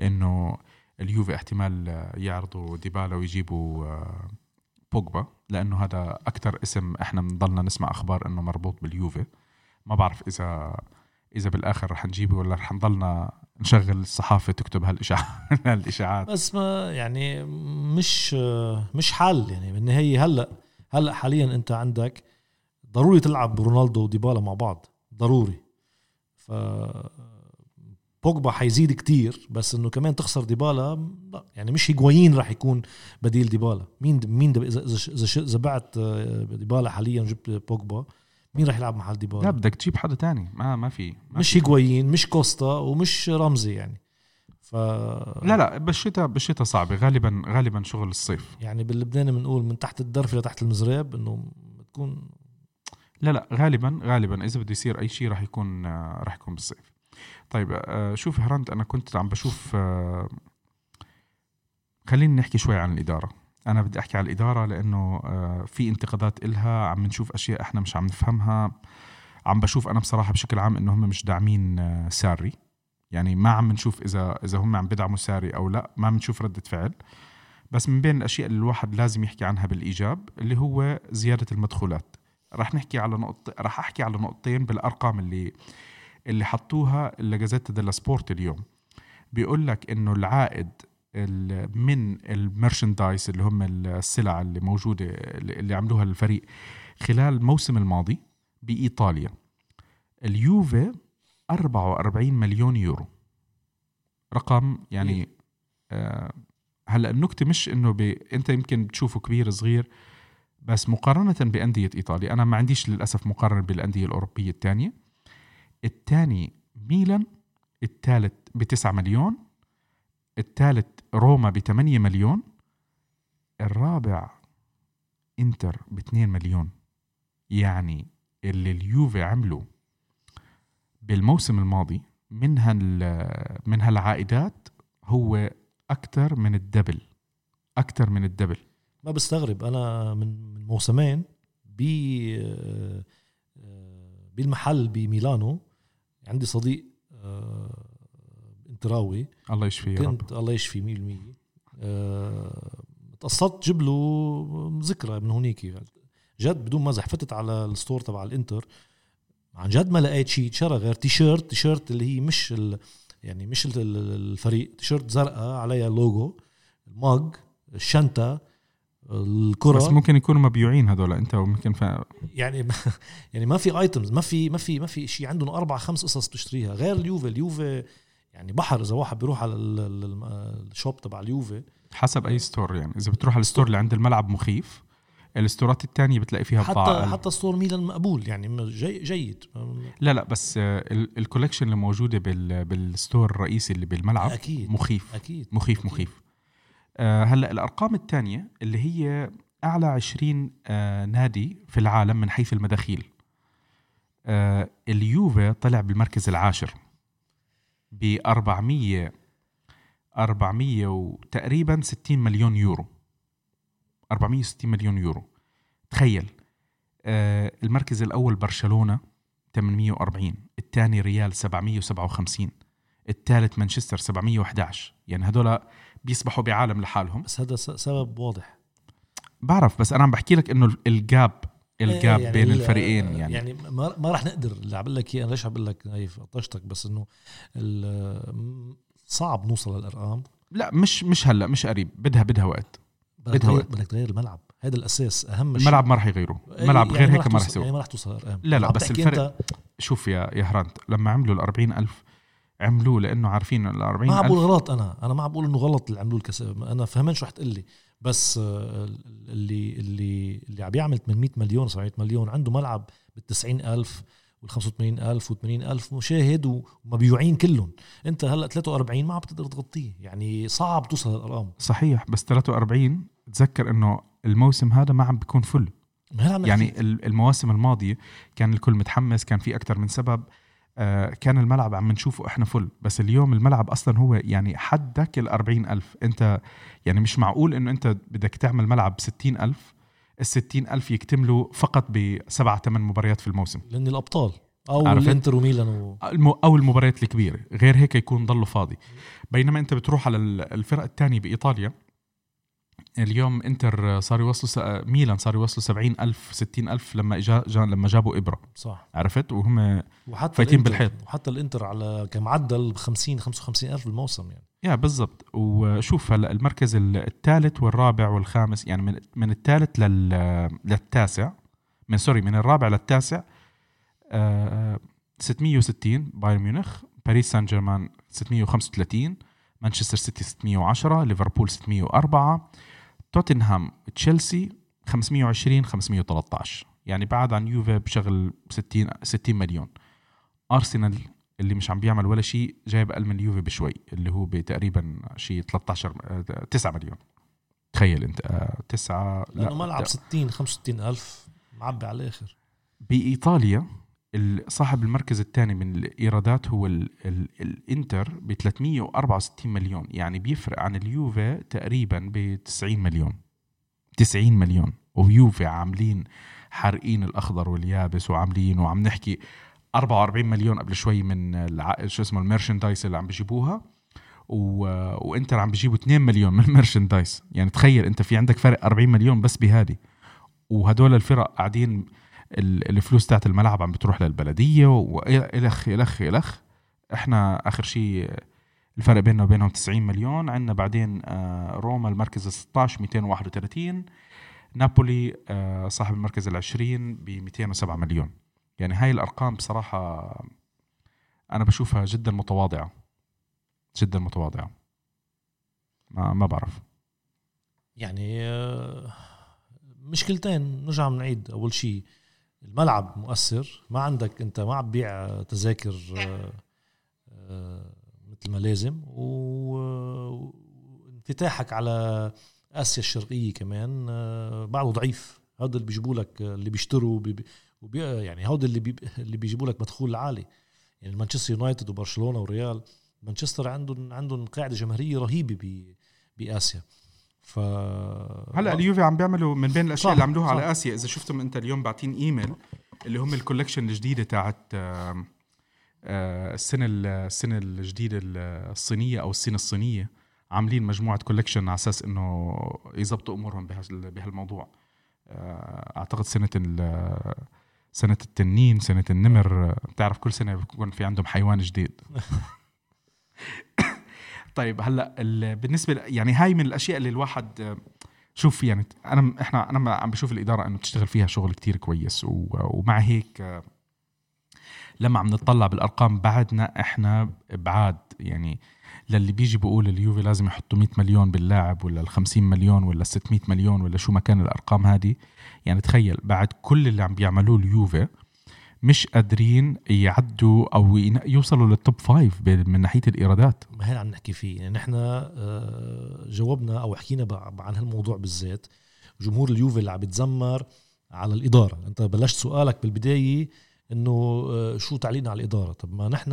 إنه اليوفي احتمال يعرضوا ديبالا ويجيبوا آه بوجبا لأنه هذا أكثر اسم إحنا بنضلنا نسمع أخبار إنه مربوط باليوفي. ما بعرف إذا إذا بالآخر رح نجيبه ولا رح نضلنا نشغل الصحافة تكتب هالاشاعات [LAUGHS] هالإشاعات؟ بس ما يعني مش مش حل يعني بالنهاية هلأ هلأ حاليا أنت عندك ضروري تلعب رونالدو وديبالا مع بعض ضروري. ف بوجبا حيزيد كتير بس إنه كمان تخسر ديبالا لا يعني مش هيجوايين راح يكون بديل ديبالا. مين مين إذا إذا إذا بعت ديبالا حاليا جبت بوجبا مين راح يلعب محل ديبالا؟ لا بدك تجيب حدا تاني. ما ما في ما مش هيجوايين مش كوستا ومش رمزي يعني. ف لا لا بالشتاء بالشتاء صعبة. غالبا غالبا شغل الصيف. يعني باللبناني بنقول من تحت الدرفه لتحت المزراب إنه بتكون لا لا غالبا غالبا إذا بده يصير أي شيء راح يكون راح يكون بالصيف. طيب آه، شوف هرانت أنا كنت عم بشوف آه، خلينا نحكي شوي عن الإدارة. أنا بدي أحكي على الإدارة لأنه آه، في انتقادات إلها عم نشوف أشياء إحنا مش عم نفهمها. عم بشوف أنا بصراحة بشكل عام إنه هم مش داعمين آه، ساري. يعني ما عم نشوف إذا إذا هم عم بدعموا ساري أو لا ما عم نشوف ردة فعل. بس من بين الأشياء اللي الواحد لازم يحكي عنها بالإيجاب اللي هو زيادة المدخولات. رح نحكي على نقطة رح أحكي على نقطتين بالأرقام اللي اللي حطوها الجازيتا ديلو سبورت اليوم. بيقول لك إنه العائد من ال merchandise اللي هم السلع اللي موجودة اللي عملوها الفريق خلال الموسم الماضي بإيطاليا. اليوفي 44 مليون يورو. رقم يعني آه هلأ النكتة مش إنه بي أنت يمكن بتشوفه كبير صغير بس مقارنة بأندية إيطاليا أنا ما عنديش للأسف مقارنة بالأندية الأوروبية الثانية. الثاني ميلان الثالث بتسعة مليون الثالث روما ب 8 مليون الرابع انتر ب 2 مليون. يعني اللي اليوفي عمله بالموسم الماضي من من هالعائدات هو أكثر من الدبل أكثر من الدبل. ما بستغرب أنا من موسمين ب آه، بالمحل بميلانو عندي صديق انتراوي الله يشفيه كنت الله يشفيه 100% أه تقصدت جيب له ذكرى من هونيك. جد بدون مزح فتت على ال store تبع الانتر. عن جد ما لقيت شيء شرى غير تيشيرت تيشيرت اللي هي مش ال يعني مش الفريق. تيشيرت زرقاء عليها لوجو المج الشنطة الكرة. بس ممكن يكونوا مبيوعين هذول أنت ممكن ف... يعني يعني ما في items ما في ما في ما في شيء عندهم أربع خمس قصص بتشتريها غير اليوفي. اليوفي يعني بحر إذا واحد بيروح على ال shop تبع اليوفي. حسب أي store يعني. إذا بتروح على ال store اللي عند الملعب مخيف ال stores الثانية بتلاقي فيها حتى بضاعة حتى store ميلان مقبول يعني جي جيد. لا لا بس ال collection اللي موجودة بال بال store الرئيسي اللي بالملعب أكيد مخيف. أكيد مخيف أكيد. مخيف. آه هلأ الأرقام الثانية اللي هي أعلى 20 آه نادي في العالم من حيث المداخيل. آه اليوفي طلع بالمركز العاشر. ب 400 400 وتقريبا 60 مليون يورو. 460 مليون يورو. تخيل آه المركز الأول برشلونة 840 الثاني ريال 757 الثالث مانشستر 711 يعني هدول بيسبحوا بعالم لحالهم. بس هذا سبب واضح. بعرف بس أنا عم بحكي لك إنه الجاب الجاب يعني بين الفريقين يعني. يعني ما, ما راح نقدر اللي عم لك أنا ليش عم لك هي طشتك؟ بس إنه صعب نوصل للأرقام. لا مش مش هلأ مش قريب. بدها بدها وقت. بدها وقت. بدك تغير الملعب. هذا الأساس أهم شيء. الملعب ما راح يغيره. الملعب يعني غير هيك ما راح يسوي. يعني ما راح توصل لا لا بس الفرق شوف يا يا هرانت لما عملوا ال ألف عملوه لأنه عارفين ال 40 ما عم بقول غلط أنا. أنا ما عم بقول إنه غلط اللي عملوه الكاس أنا فهمان شو رح تقول لي. بس آه، اللي اللي اللي عم يعمل 800 مليون 700 مليون عنده ملعب بال 90000 وال 85000 و 80000 مشاهد ومبيوعين كلهم. انت هلأ 43 ما عم بتقدر تغطيه. يعني صعب توصل للأرقام. صحيح بس 43 تذكر إنه الموسم هذا ما عم بيكون فل يعني المواسم الماضية كان الكل متحمس كان في أكثر من سبب. كان الملعب عم نشوفه إحنا فل بس اليوم الملعب أصلا هو يعني حدك ال ألف. أنت يعني مش معقول إنه أنت بدك تعمل ملعب ستين ألف. ال ألف يكتملوا فقط بسبعة ثمان مباريات في الموسم. لأن الأبطال. أو الإنتر وميلان و... أو المباريات الكبيرة. غير هيك يكون ضله فاضي. بينما أنت بتروح على الفرق الثانية بإيطاليا اليوم انتر صار يوصلوا ميلان صار يوصلوا 70 ألف 60 ألف لما اجا لما جابوا إبرة. صح. عرفت؟ وهم وحتى فايتين بالحيط. وحتى الإنتر على كمعدل ب 50 55 ألف بالموسم يعني. yeah بالضبط. وشوف هلا المركز الثالث والرابع والخامس يعني من من الثالث لل للتاسع. من sorry من الرابع للتاسع آه 660 بايرن ميونخ باريس سان جيرمان 635 مانشستر سيتي 610 ليفربول 604 توتنهام تشيلسي 520 513 يعني بعد عن يوفي بشغل 60 60 مليون. أرسنال اللي مش عم بيعمل ولا شيء جايب أقل من اليوفي بشوي اللي هو بتقريبا شيء 13 9 مليون. تخيل أنت 9 لأنه ملعب 60 65 ألف معبي على الآخر. بإيطاليا صاحب المركز الثاني من الإيرادات هو ال ال الإنتر ب 364 مليون. يعني بيفرق عن اليوفي تقريبا ب 90 مليون. 90 مليون. ويوفي عاملين حارقين الأخضر واليابس وعاملين وعم نحكي 44 مليون قبل شوي من. شو اسمه ال merchandise اللي عم بيجيبوها. و... وإنتر عم بيجيبوا 2 مليون من ال merchandise. يعني تخيل أنت في عندك فرق 40 مليون بس بهذه. وهدول الفرق قاعدين الفلوس تاعت الملعب عم بتروح للبلدية والخ الخ الخ إحنا آخر شيء الفرق بيننا وبينهم 90 مليون عندنا بعدين آه، روما المركز ال 16 231 نابولي آه، صاحب المركز ال 20 ب 207 مليون. يعني هاي الأرقام بصراحة أنا بشوفها جدا متواضعة. جدا متواضعة. ما ما بعرف. يعني آه، مشكلتين نرجع بنعيد أول شيء. الملعب مؤثر ما عندك أنت ما عم تبيع تذاكر آه، آه، مثل ما لازم وانفتاحك على آسيا الشرقية كمان آه، بعده ضعيف. هذا اللي بيجيبوا لك اللي بيشتروا وبي يعني هذا اللي بي اللي بيجيبوا لك مدخول عالي. يعني مانشستر يونايتد وبرشلونة وريال مانشستر عندهم عندهم قاعدة جماهيرية رهيبة بآسيا. ف هلا اليوفي عم بيعملوا من بين الأشياء اللي عملوها على آسيا. إذا شفتم أنت اليوم باعتين إيميل اللي هم ال collection الجديدة تاعت آه، السنة السنة الجديدة الصينية أو السنة الصينية عاملين مجموعة كولكشن على أساس إنه يظبطوا أمورهم بهالموضوع. آه، أعتقد سنة سنة التنين سنة النمر. بتعرف كل سنة بيكون في عندهم حيوان جديد. [LAUGHS] طيب هلأ بالنسبة يعني هاي من الأشياء اللي الواحد شوف يعني أنا إحنا أنا عم بشوف الإدارة إنه بتشتغل فيها شغل كتير كويس ومع هيك لما عم نطلع بالأرقام بعدنا إحنا بعاد. يعني للي بيجي بقول اليوفي لازم يحطوا 100 مليون باللاعب ولا ال 50 مليون ولا 600 مليون ولا شو ما كان الأرقام هذه. يعني تخيل بعد كل اللي عم بيعملوه اليوفي مش قادرين يعدوا أو يوصلوا لل top five من ناحية الإيرادات. ما هي عم نحكي فيه. يعني نحن آه، جاوبنا أو حكينا عن هالموضوع بالذات. جمهور اليوفي اللي عم بتزمر على الإدارة. أنت بلشت سؤالك بالبداية إنه آه، شو تعليقنا على الإدارة؟ طب ما نحن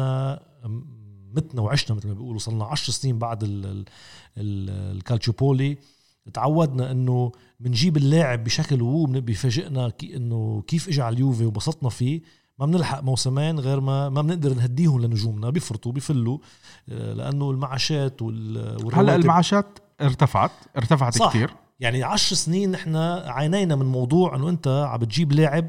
متنا وعشنا مثل ما بيقولوا. صرنا 10 سنين بعد الكالتشوبولي تعودنا إنه بنجيب اللاعب بشكل وهو بيفاجئنا إنه كيف اجى على اليوفي وبسطنا فيه. ما بنلحق موسمين غير ما ما بنقدر نهديهم لنجومنا بيفرطوا بيفلوا آه، لأنه المعاشات والرواتب هلا المعاشات ارتفعت ارتفعت صح. كثير يعني عشر سنين نحن عانينا من موضوع إنه أنت عم بتجيب لاعب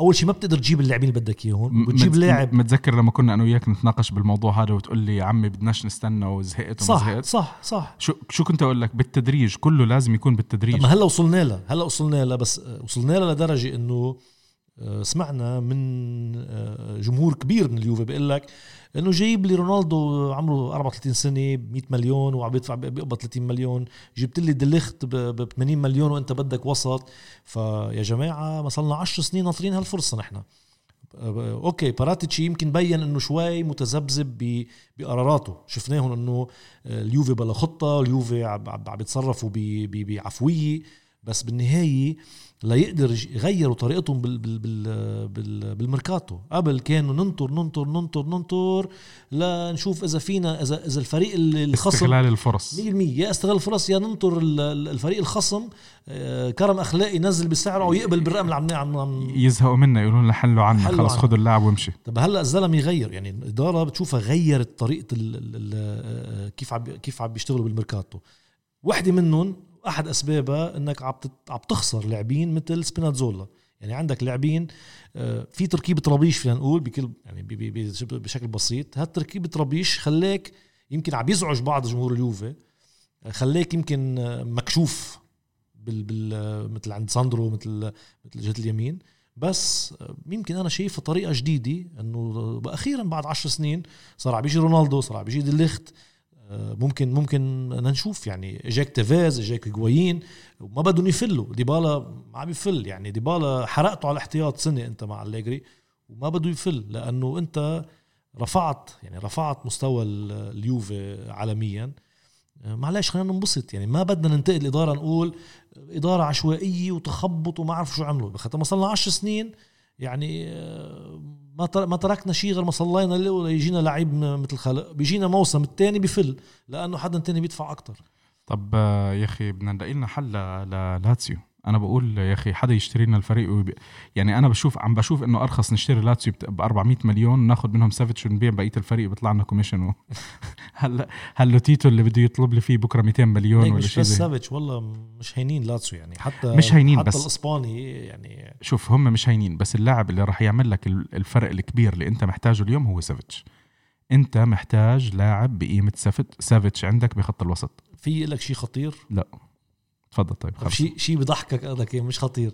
أول شيء ما بتقدر تجيب اللاعبين اللي بدك إياهم بتجيب لاعب متذكر لما كنا أنا وياك نتناقش بالموضوع هذا وتقول لي يا عمي بدناش نستنى وزهقت صح وزهقت. صح صح شو شو كنت أقول لك بالتدريج كله لازم يكون بالتدريج طب ما هلا وصلنا لها هلا وصلنا لها بس وصلنا لها لدرجة إنه آه، سمعنا من آه، جمهور كبير من اليوفي بيقول لك إنه جايب لي رونالدو عمره 34 سنة ب 100 مليون وعم بيدفع بيقبض 30 مليون جبت لي دليخت ب 80 مليون وإنت بدك وسط. فيا جماعة ما صلنا 10 سنين ناطرين هالفرصة نحن. okay باراتيتشي يمكن بين إنه شوي متذبذب بقراراته. شفناهم إنه اليوفي بلا خطة اليوفي عم بيتصرفوا بعفوية. بس بالنهاية ليقدر يغيروا طريقتهم بال بال بال بال بالميركاتو. قبل كانوا ننطر ننطر ننطر ننطر لنشوف إذا فينا إذا إذا الفريق الخصم استغلال الفرص. 100% يا استغلال الفرص يا ننطر الفريق الخصم. آه، كرم أخلاقي ينزل بسعره ويقبل بالرقم اللي عم عم يزهقوا منا يقولون لنا حلوا عنا خلص خذوا اللاعب وامشي. طب هلأ الزلمة يغير يعني الإدارة بتشوفها غيرت طريقة ال ال آه، كيف عم كيف عم بيشتغلوا بالميركاتو. وحدة منهم أحد أسبابها إنك عم عم تخسر لاعبين مثل سبيناتزولا. يعني عندك لاعبين آه، في تركيبة ربيش فينا نقول بكل يعني بشكل بسيط. هالتركيبه ربيش خلاك يمكن عم يزعج بعض جمهور اليوفي. خلاك يمكن آه، مكشوف بال, بال آه، مثل عند ساندرو مثل مثل جهة اليمين. بس يمكن أنا شايفها طريقة جديدة إنه أخيرا بعد عشر سنين صار عم بيجي رونالدو صار عم بيجي ديليخت ممكن ممكن بدنا نشوف يعني. اجاك تيفيز اجاك جوايين وما بدهم يفلوا. ديبالا ما عم يفل يعني. ديبالا حرقته على الاحتياط سنة أنت مع الليجري وما بده يفل لأنه أنت رفعت يعني رفعت مستوى اليوفي عالميا. معلش خلينا ننبسط يعني. ما بدنا ننتقد الاداره نقول إدارة عشوائية وتخبط وما اعرف شو عملوا. ما صار 10 سنين يعني ما ما تركنا شيء غير ما صلينا له يجينا لعيب مثل خلق بيجينا موسم الثاني بفل لأنه حدا ثاني بيدفع أكثر طب يا أخي بدنا نلاقي لنا حل للاتسيو أنا بقول يا أخي حدا يشتري لنا الفريق ويبي... يعني أنا بشوف عم بشوف إنه أرخص نشتري لاتسيو ب 400 مليون ناخذ منهم سافيتش ونبيع بقية الفريق بيطلع لنا commission و... [LAUGHS] هلا هلا لوتيتو اللي بده يطلب لي فيه بكرة 200 مليون ولا شيء بس سافيتش والله مش هينين لاتسيو يعني. حتى مش هينين حتى بس. الإسباني يعني. شوف هم مش هينين بس اللاعب اللي راح يعمل لك الفرق الكبير اللي أنت محتاجه اليوم هو سافيتش أنت محتاج لاعب بقيمة سافيتش عندك بخط الوسط. في لك شيء خطير؟ لا. تفضل طيب خلص. شيء شيء بضحكك قصدك مش خطير.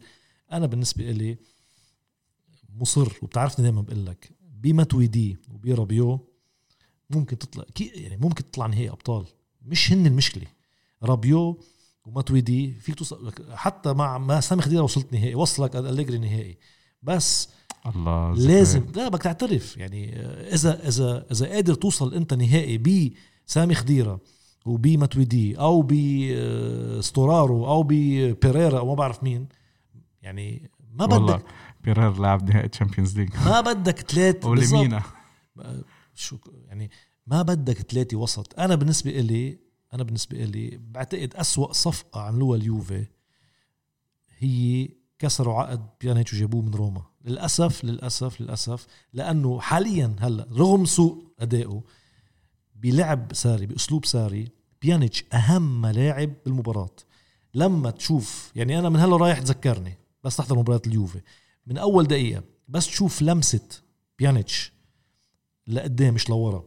أنا بالنسبة لي مصر وبتعرفني دائما بقول لك بماتويدي وبرابيو ممكن تطلع يعني ممكن تطلع نهائي أبطال. مش هن المشكلة. رابيو وماتويدي فيك توصل حتى مع ما سامي خديرة وصلت نهائي وصلك أليجري نهائي. بس الله لازم لا بدك تعترف. يعني اذا اذا إذا قادر توصل أنت نهائي بسامي خديره وبماتويدي أو بستورارو أو ببيريرا أو ما بعرف مين. يعني ما بدك. بيريرا لعب نهائي Champions League ما بدك ثلاث ولمينا شو يعني ما بدك ثلاثة وسط. أنا بالنسبة لي أنا بالنسبة لي بعتقد أسوأ صفقة عملوها اليوفي هي كسروا عقد بيانيتش وجابوه من روما. للأسف للأسف للأسف لأنه حاليا هلأ رغم سوء أدائه بلعب ساري بأسلوب ساري بيانيتش أهم لاعب بالمباراة. لما تشوف يعني أنا من هلا رايح تذكرني بس تحضر مباراة اليوفي. من أول دقيقة بس تشوف لمسة بيانيتش لقدام مش لورا.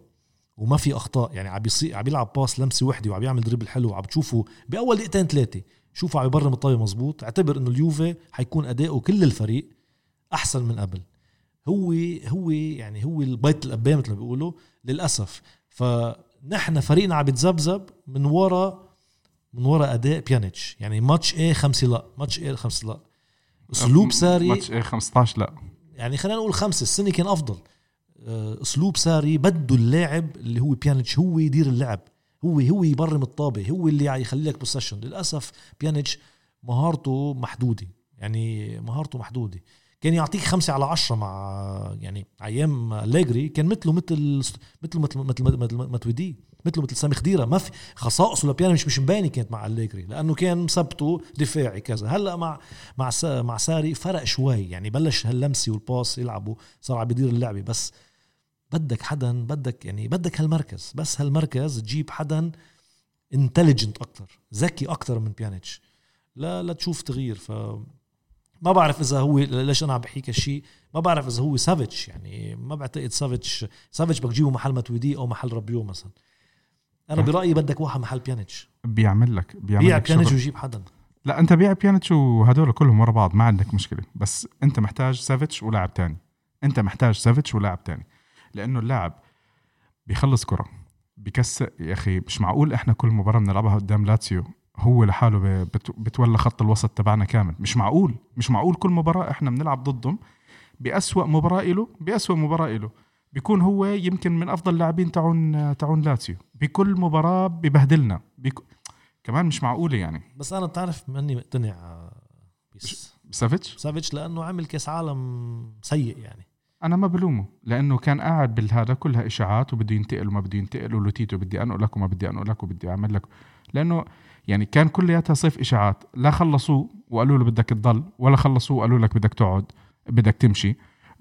وما في أخطاء يعني عم بيصير عم بيلعب pass لمسة وحدة وعم بيعمل dribble حلو وعم بتشوفه بأول دقيقتين ثلاثة شوفوا عم يبرم الطابه مزبوط. اعتبر إنه اليوفي حيكون أداؤه كل الفريق أحسن من قبل. هو هو يعني هو بيضة القبان مثل ما بيقولوا. للأسف فنحن فريقنا عم بيتذبذب من ورا من ورا أداء بيانيتش يعني ماتش إيه خمسة لا. ماتش إيه خمسة لا. أسلوب ساري ماتش إيه 15 لا. يعني خلينا نقول خمسة. السنة كان أفضل. آه، أسلوب ساري بده اللاعب اللي هو بيانيتش هو يدير اللعب. هو هو يبرم الطابة. هو اللي يخلي لك position للأسف بيانيتش مهارته محدودة. يعني مهارته محدودة. كان يعطيك خمسة على عشرة مع يعني أيام أليجري كان مثله مثل مثله مثل مثل مثل ماتويدي مثله مثل سامي خديرة. ما في خصائصه لبيانيتش مش مش مبينة كانت مع أليجري لأنه كان مثبته دفاعي كذا. هلأ مع مع مع ساري فرق شوي يعني بلش هاللمسي وال pass يلعبوا صار عم بيدير اللعبة. بس بدك حدا بدك يعني بدك هالمركز. بس هالمركز تجيب حدا intelligent أكثر ذكي أكثر من بيانيتش. لا لا تشوف تغيير. ف ما بعرف إذا هو ليش أنا عم بحكي هالشيء ما بعرف إذا هو سافيتش يعني ما بعتقد سافيتش سافيتش بدك تجيبه محل ماتويدي أو محل ربيو مثلا. أنا برأيي بدك واحد محل بيانيتش. بيعمل لك بيعمل لك بيانيتش ويجيب حدا. لا أنت بيع بيانيتش وهدول كلهم ورا بعض ما عندك مشكلة. بس أنت محتاج سافيتش ولاعب تاني. أنت محتاج سافيتش ولاعب تاني. لأنه اللاعب بيخلص كرة بكسر يا أخي مش معقول إحنا كل مباراة بنلعبها قدام لاتسيو هو لحاله بتولى خط الوسط تبعنا كامل. مش معقول مش معقول كل مباراة إحنا بنلعب ضدهم بأسوأ مباراة له بأسوأ مباراة له. بيكون هو يمكن من أفضل اللاعبين تاعون تاعون لاتسيو. بكل مباراة ببهدلنا. بيك... كمان مش معقوله يعني. بس أنا بتعرف ماني مقتنع بس سافيتش؟ سافيتش لأنه عمل كأس عالم سيء يعني. أنا ما بلومه لأنه كان قاعد بالهذا كلها إشاعات وبده ينتقل وما بده ينتقل ولوتيتو بدي أنقلك وما بدي أنقلك وبدي أعمل لك. لأنه يعني كان كلياتها صيف إشاعات. لا خلصوه وقالوا له بدك تضل ولا خلصوه وقالوا لك بدك تقعد بدك تمشي.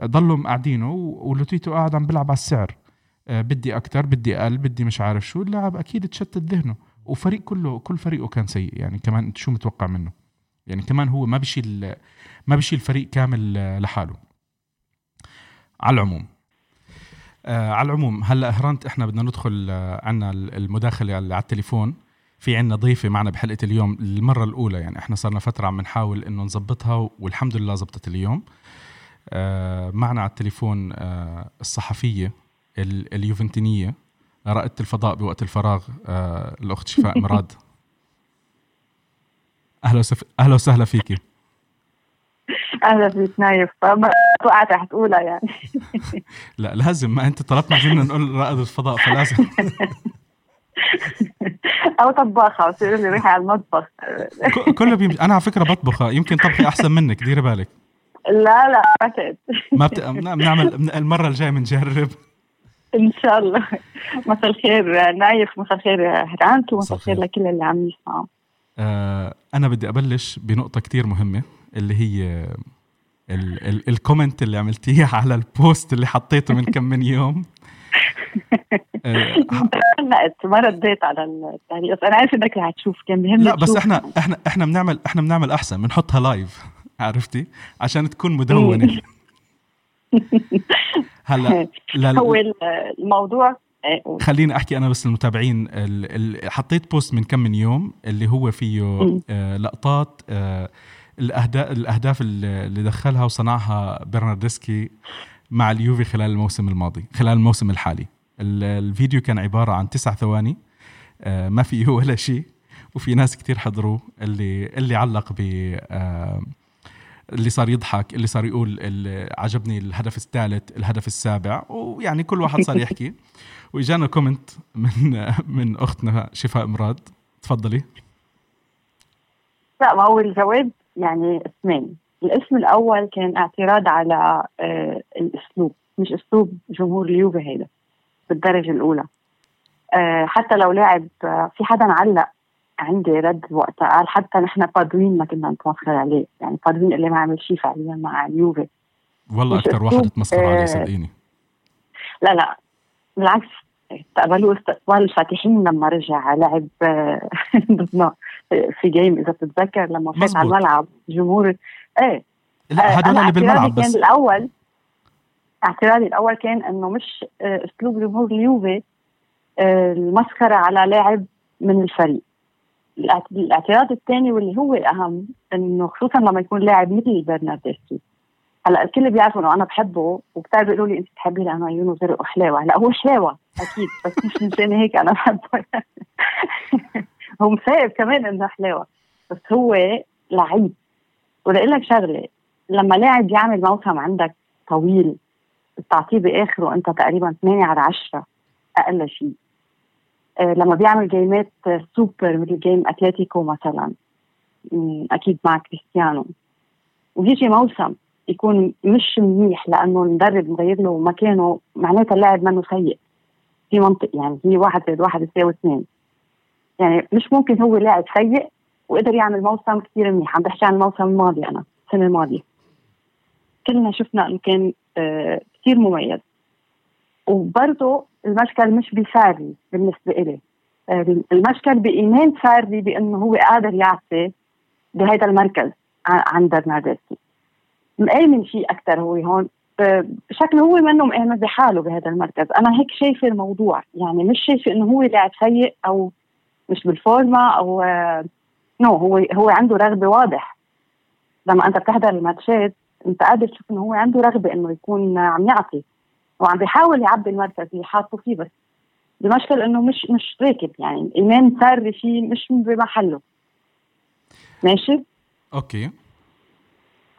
ضلوا مقعدينه ولوتيتو قاعد عم بيلعب على السعر. آه، بدي أكثر بدي أقل بدي مش عارف شو. اللاعب أكيد تشتت ذهنه. وفريق كله كل فريقه كان سيء. يعني كمان أنت شو متوقع منه؟ يعني كمان هو ما بيشيل ما بيشيل فريق كامل آه، لحاله. على العموم. آه على العموم هلا هرانت إحنا بدنا ندخل عنا المداخلة على التليفون. في عنا ضيفة معنا بحلقة اليوم للمرة الأولى يعني. إحنا صرنا فترة عم نحاول إنه نظبطها والحمد لله زبطت اليوم. آه معنا على التليفون آه الصحفية اليوفنتينية. رائدة الفضاء بوقت الفراغ آه الأخت شفاء مراد. [LAUGHS] أهلا وسهلا أهلا وسهلا فيكي أهلا فيك نايف. توقعت رح تقولها يعني. [LAUGHS] لا لازم. ما أنت طلبت منا نقول رائد الفضاء فلازم. [LAUGHS] [LAUGHS] أو طباخة بصير لي روحي على المطبخ. كله بيمشي. أنا على فكرة بطبخ يمكن طبخي أحسن منك ديري بالك. لا لا بعتقد ما بت... بنعمل المرة الجاية بنجرب. إن شاء الله. مساء الخير نايف مساء الخير هرانت ومساء الخير لكل اللي عم يسمعوا. آه أنا بدي أبلش بنقطة كتير مهمة اللي هي ال comment اللي عملتيه على ال post اللي حطيته من كم من يوم. هلأت ما رديت على التعليق. بس أنا عارفة إنك رح تشوف كان بيهمني لا بس إحنا إحنا إحنا بنعمل إحنا بنعمل أحسن بنحطها live عرفتي؟ عشان تكون مدونة. [LAUGHS] هلا هو الموضوع إيه، خليني أحكي أنا بس للمتابعين. حطيت post من كم من يوم اللي هو فيه آه، لقطات آه، الأهداف الأهداف اللي دخلها وصنعها برناردسكي. مع اليوفي خلال الموسم الماضي خلال الموسم الحالي. الفيديو كان عبارة عن تسع ثواني آه، ما فيه [LAUGHS] ولا شيء وفي ناس كتير حضروه اللي اللي علق ب آه، اللي صار يضحك اللي صار يقول اللي عجبني الهدف الثالث الهدف السابع ويعني كل واحد صار يحكي. [LAUGHS] وإجانا كومنت من من أختنا شفاء مراد. تفضلي. لا ما هو الجواب يعني اسمين. الاسم الأول كان اعتراض على آه الأسلوب مش أسلوب جمهور اليوفي هيدا بالدرجة الأولى. آه حتى لو لاعب آه في حدا علق عندي رد وقتها قال حتى نحن بادوين ما كنا نتمسخر عليه. يعني بادوين اللي ما عمل شيء فعليا مع اليوفي. والله أكثر واحد تمسخر عليه صدقيني. لا لا بالعكس. استقبلوه استقبال فاتحين لما رجع لعب [LAUGHS] ضدنا في game إذا بتتذكر لما فات على الملعب. جمهور إيه. لا هذول اللي بالملعب بس. كان الأول اعتراضي الأول كان إنه مش آه، أسلوب جمهور اليوفي آه، المسخرة على لاعب من الفريق. الاعتراض الثاني واللي هو الاهم إنه خصوصا لما يكون لاعب مثل برناردسكي. هلأ الكل بيعرفوا إنه أنا بحبه وكثير بيقولوا لي أنت بتحبيه لأنه عيونه زرق وحلاوه هلأ هو حلاوه أكيد بس مش مشان هيك أنا بحبه. [LAUGHS] هو مسايب كمان إنه حلاوه بس هو لعيب. ولاقول لك شغلة. لما لاعب يعمل موسم عندك طويل بتعطيه بآخره أنت تقريبا 8 على 10 أقل شيء. آه لما بيعمل جيمات سوبر مثل game أتلتيكو مثلا. أكيد مع كريستيانو. ويجي موسم يكون مش منيح لأنه المدرب مغير له مكانه معناتها اللاعب منه سيء. في منطق يعني هي واحد زائد واحد يساوي اثنين. يعني مش ممكن هو لاعب سيء وقدر يعمل موسم كثير منيح. عم بحكي عن الموسم الماضي أنا السنة الماضية. كلنا شفنا إنه كان آه كثير مميز. وبرضه المشكل مش بفاري بالنسبة إلي. آه المشكل بإيمان فاري بأنه هو قادر يعطي بهذا المركز عن برناردسكي. مآمن شيء أكثر هو هون. آه، بشكل هو منه مآمن بحاله بهذا المركز. أنا هيك شايفة الموضوع. يعني مش شايفة إنه هو لاعب سيء أو مش بالفورما آه، no no, هو هو عنده رغبة واضح. لما أنت بتحضر الماتشات أنت قادر تشوف إنه هو عنده رغبة إنه يكون عم يعطي وعم بيحاول يعبي المركز اللي حاطه فيه بس المشكل إنه مش مش راكب. يعني الإيمان صار فيه مش بمحله. ماشي؟ أوكي.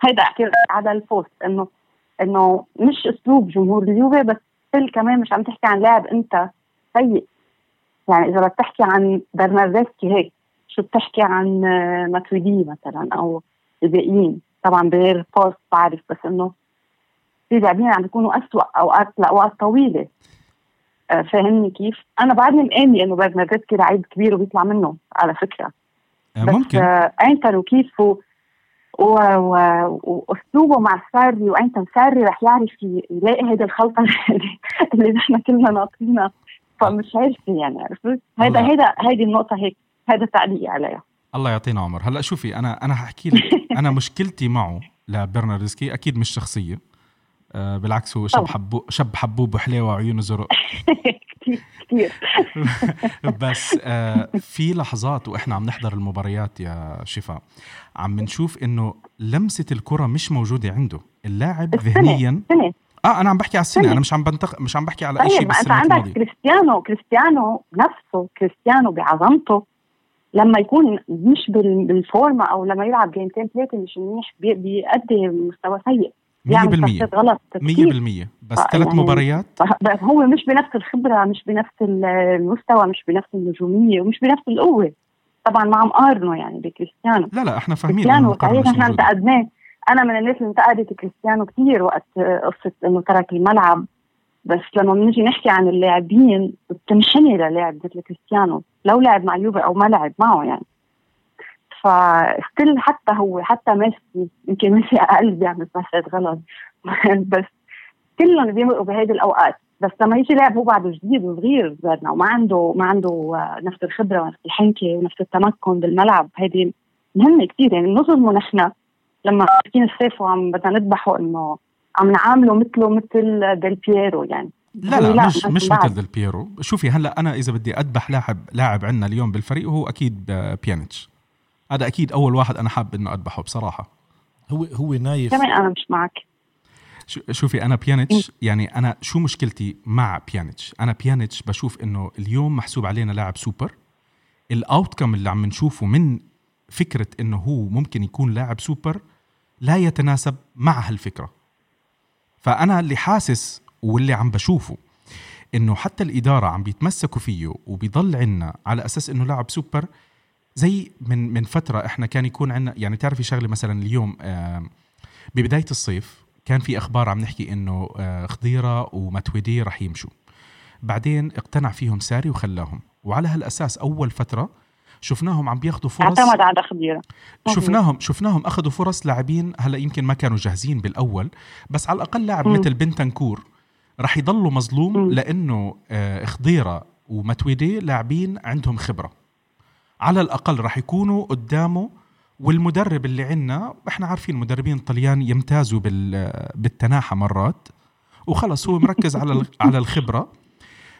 هيدا أحكي على ال post إنه إنه مش أسلوب جمهور اليوفي بس كمان مش عم تحكي عن لاعب أنت سيء. يعني إذا بتحكي عن برناردسكي هيك شو بتحكي عن آه، ماتويدي مثلا أو الباقيين طبعا بغير post بعرف بس إنه في لاعبين عم بيكونوا اسوء أوقات لأوقات طويلة. آه، فاهمني كيف؟ أنا بعدني مآمنة إنه برناردسكي لعيب كبير وبيطلع منه على فكرة. آه، ممكن. بس إيمتى وكيف وأسلوبه مع ساري وإيمتى ساري رح يعرف يلاقي هيدي الخلطة [LAUGHS] اللي نحن كلنا ناطرينها فمش عارفه يعني عرفت؟ هيدا هيدا هيدي النقطة هيك. هذا تعليقي عليها الله يعطينا عمر. هلا شوفي أنا أنا هحكي لك. [LAUGHS] أنا مشكلتي معه لبرناردسكي أكيد مش شخصية. آه بالعكس هو شاب حبوب شاب حبوب وحليوه وعيونه زرق. كثير. [LAUGHS] بس آه في لحظات وإحنا عم نحضر المباريات يا شفاء عم نشوف إنه لمسة الكرة مش موجودة عنده. اللاعب ذهنيا سنة. آه أنا عم بحكي على السنة. أنا مش عم بنتق مش عم بحكي على أي طيب شيء ما أنت عندك كريستيانو كريستيانو نفسه كريستيانو بعظمته. لما يكون مش بالفورمة أو لما يلعب جيمتين ثلاثة مش منيح بيأدي مستوى سيء. 100% غلط 100% بس ثلاث يعني مباريات؟ هو مش بنفس الخبرة مش بنفس المستوى مش بنفس النجوميه ومش بنفس القوة. طبعا ما عم يعني بكريستيانو. لا لا إحنا فاهمين كريستيانو صحيح إحنا انتقدناه. أنا من الناس اللي انتقدت كريستيانو كثير وقت قصة إنه ترك الملعب. بس لما بنجي نحكي عن اللاعبين بتنحني للاعب مثل كريستيانو. لو لعب مع اليوفي أو ما لعب معه يعني. فستيل حتى هو حتى ميسي يمكن ميسي أقل بيعمل باسات غلط. [LAUGHS] بس كلهم بيمرقوا بهيدي الأوقات. بس لما يجي لاعب هو بعده جديد وصغير زادنا وما عنده ما عنده نفس الخبرة ونفس الحنكة ونفس التمكن بالملعب هيدي مهمة كثير يعني نظلمه نحن لما ماسكين السيف وعم بدنا نذبحه إنه عم نعامله مثله مثل ديل بييرو يعني. لا لا, لا مش مش مثل ديل بييرو. شوفي هلأ أنا إذا بدي أذبح لاعب لاعب عندنا اليوم بالفريق هو أكيد بيانيتش. هذا أكيد أول واحد أنا حاب إنه أذبحه بصراحة. هو هو نايف. كمان أنا مش معك. شوفي أنا بيانيتش يعني أنا شو مشكلتي مع بيانيتش؟ أنا بيانيتش بشوف إنه اليوم محسوب علينا لاعب سوبر. الاوتكم اللي عم نشوفه من فكرة إنه هو ممكن يكون لاعب سوبر لا يتناسب مع هالفكرة. فأنا اللي حاسس واللي عم بشوفه إنه حتى الإدارة عم بيتمسكوا فيه وبيضل عنا على أساس إنه لاعب سوبر زي من من فترة إحنا كان يكون عندنا يعني تعرفي شغلة مثلا اليوم ببداية الصيف كان في أخبار عم نحكي إنه آه، خضيرة ومتودي رح يمشوا. بعدين اقتنع فيهم ساري وخلاهم. وعلى هالأساس أول فترة شفناهم عم بياخذوا فرص. اعتمد على خضيره شفناهم شفناهم أخذوا فرص لاعبين هلا يمكن ما كانوا جاهزين بالأول بس على الأقل لاعب مثل بنتنكور رح يضلوا مظلوم م. لأنه آه، خضيره ومتويدي لاعبين عندهم خبرة. على الأقل راح يكونوا قدامه والمدرب اللي عندنا إحنا عارفين المدربين الطليان يمتازوا بالتناحة مرات وخلص هو مركز على [LAUGHS] على الخبرة.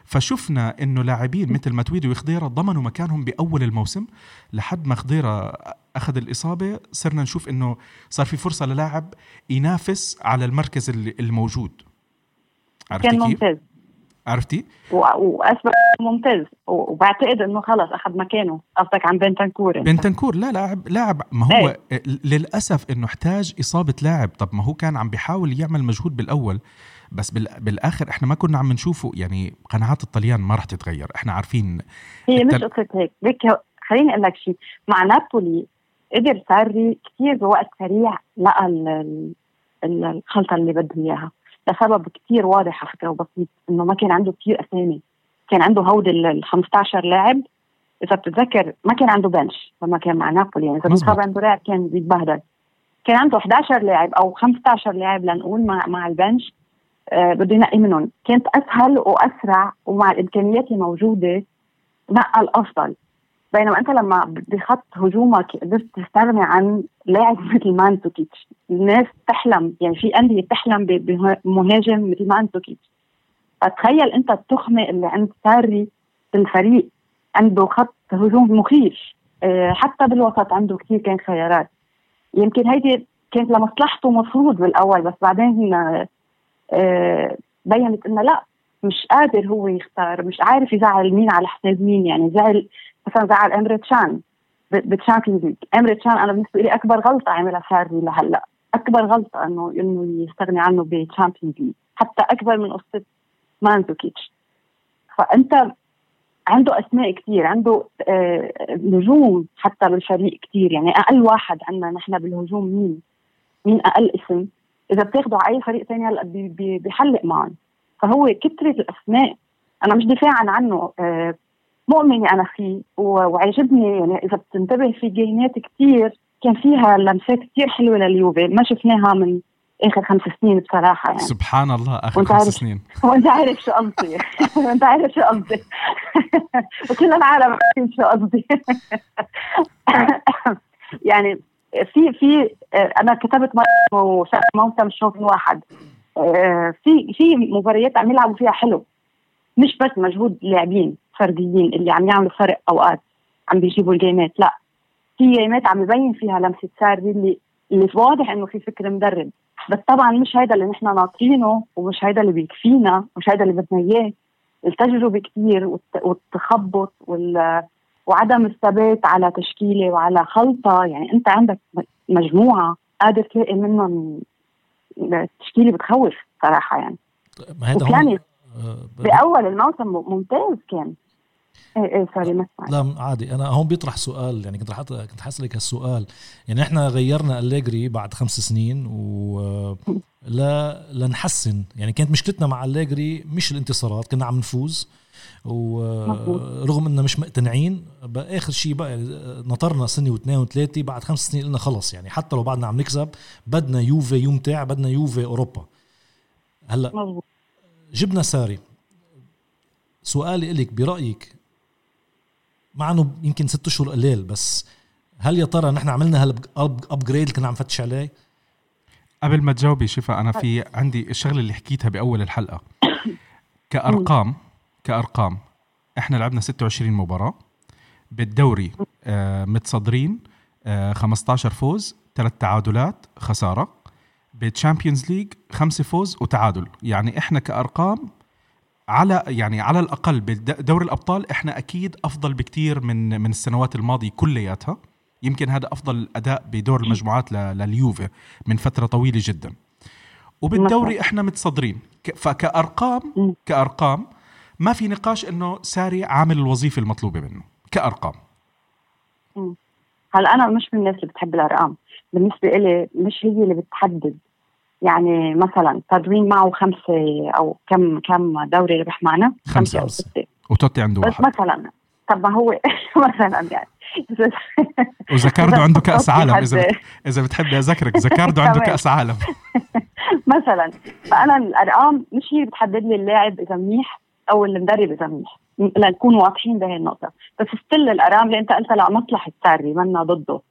فشفنا إنه لاعبين مثل ماتويدي وخضيرة ضمنوا مكانهم بأول الموسم. لحد ما خضيرة أخذ الإصابة صرنا نشوف إنه صار في فرصة للاعب ينافس على المركز الموجود. عرفتي كان ممتاز. عرفتي؟ وأثبت ممتاز. وبعتقد إنه خلص أخذ مكانه. قصدك عن بنتنكور بنتنكور لا لاعب لاعب. ما هو إيه؟ للأسف إنه احتاج إصابة لاعب. طب ما هو كان عم بيحاول يعمل مجهود بالأول. بس بالآخر إحنا ما كنا عم نشوفه يعني قناعات الطليان ما راح تتغير إحنا عارفين هي مش قصة هيك هيك خليني أقول لك شيء مع نابولي قدر ساري كثير بوقت سريع لقى الخلطة اللي بده إياها لسبب كثير واضح على فكرة وبسيط إنه ما كان عنده كثير أسامي كان عنده هودي ال 15 لاعب إذا بتتذكر ما كان عنده بنش لما كان مع نابولي يعني إذا بيصاب عنده لاعب كان بيتبهدل كان عنده 11 لاعب أو 15 لاعب لنقول مع مع ال bench بده ينقي منهم. كانت أسهل وأسرع ومع الإمكانيات الموجودة نقى الأفضل. بينما أنت لما بخط هجومك قدرت تستغني عن لاعب مثل مانزوكيتش الناس تحلم يعني في أندية بتحلم بمهاجم مثل مانزوكيتش. فتخيل أنت التخمة اللي عند ساري في الفريق عنده خط هجوم مخيف. آه، حتى بالوسط عنده كثير كان خيارات. يمكن هيدي كانت لمصلحته مفروض بالأول بس بعدين آه، بينت إنه لا مش قادر هو يختار مش عارف يزعل مين على حساب مين يعني زعل مثلا زعل امري تشان بالتشامبيونز ليج امري تشان أنا بالنسبة لي أكبر غلطة عملها ساري لهلأ. أكبر غلطة إنه إنه يستغني عنه بالتشامبيونز ليج حتى أكبر من قصة مانزوكيتش. فأنت عنده أسماء كثير عنده آه نجوم حتى بالفريق كثير يعني أقل واحد عندنا نحن بالهجوم مين؟ مين أقل اسم؟ إذا بتاخده على أي فريق ثاني هلأ بيحلق معهم فهو كثره الأسماء أنا مش دفاعا عنه آه مؤمنه أنا فيه وعجبني يعني إذا بتنتبه في جيمات كثير كان فيها لمسات كثير حلوة لليوفي ما شفناها من آخر خمس سنين بصراحة يعني. سبحان الله آخر خمس سنين. [LAUGHS] وأنت عارف شو قصدي. [LAUGHS] وأنت عارف شو قصدي. [LAUGHS] وكل العالم عارفين شو قصدي. يعني في في أنا كتبت موسم شوط واحد. في في مباريات عم يلعبوا فيها حلو. مش بس مجهود لاعبين فرديين اللي عم يعملوا فرق أوقات عم بيجيبوا الجيمات لا. في جيمات عم يبين فيها لمسة ساري اللي اللي واضح إنه في فكر مدرب. بس طبعا مش هيدا اللي نحن ناطرينه ومش هيدا اللي بيكفينا مش هيدا اللي بدنا إياه. التجربة كثير والتخبط وال وعدم الثبات على تشكيلة وعلى خلطة. يعني أنت عندك مجموعة قادر تلاقي منهم تشكيله بتخوف صراحة يعني. ما هذا يعني بأول الموسم ممتاز كان. إيه إيه سوري ما لا عادي. أنا هون بيطرح سؤال يعني كنت رح كنت حاسلك هالسؤال. يعني إحنا غيرنا أليجري بعد خمس سنين و [LAUGHS] لا لنحسن. يعني كانت مشكلتنا مع أليجري مش الانتصارات كنا عم نفوز. ورغم إننا مش مقتنعين باخر شيء بقى نطرنا سنة واثنين وثلاثة بعد خمس سنين قلنا خلص يعني حتى لو بعدنا عم نكسب بدنا يوفي يمتع بدنا يوفي أوروبا. هلأ جبنا ساري. سؤالي إلك برأيك مع إنه يمكن ست أشهر قليل بس هل يا ترى نحن عملنا هال upgrade اللي كنا عم نفتش عليه؟ قبل ما تجاوبي شفا أنا في عندي الشغلة اللي حكيتها بأول الحلقة. [COUGHS] كأرقام كأرقام. إحنا لعبنا 26 مباراة بالدوري آه متصدرين آه 15 فوز ثلاث تعادلات خسارة. بالتشامبيونز ليج خمسة فوز وتعادل. يعني إحنا كأرقام على يعني على الأقل بدوري الأبطال إحنا أكيد أفضل بكتير من من السنوات الماضية كلياتها. يمكن هذا أفضل أداء بدور المجموعات لليوفي من فترة طويلة جدا. وبالدوري إحنا متصدرين. فكأرقام كأرقام ما في نقاش إنه ساري عامل الوظيفة المطلوبة منه كأرقام. هلا أنا مش من الناس اللي بتحب الأرقام. بالنسبة لي مش هي اللي بتحدد. يعني مثلا بادوين معه خمسة أو كم كم دوري ربح معنا؟ خمسة أو ستة. وتوتي عنده بس واحد. مثلا طب ما هو [LAUGHS] مثلا يعني. وزكاردو عنده [LAUGHS] كأس عالم إذا إذا بتحبي أذكرك زكاردو عنده كأس عالم. [LAUGHS] مثلا. فأنا الأرقام مش هي بتحدد لي اللاعب إذا منيح أو المدرب إذا منيح لنكون واضحين بهي النقطة. بس still الارقام اللي أنت قلتها لمصلحه ساري منا ضده.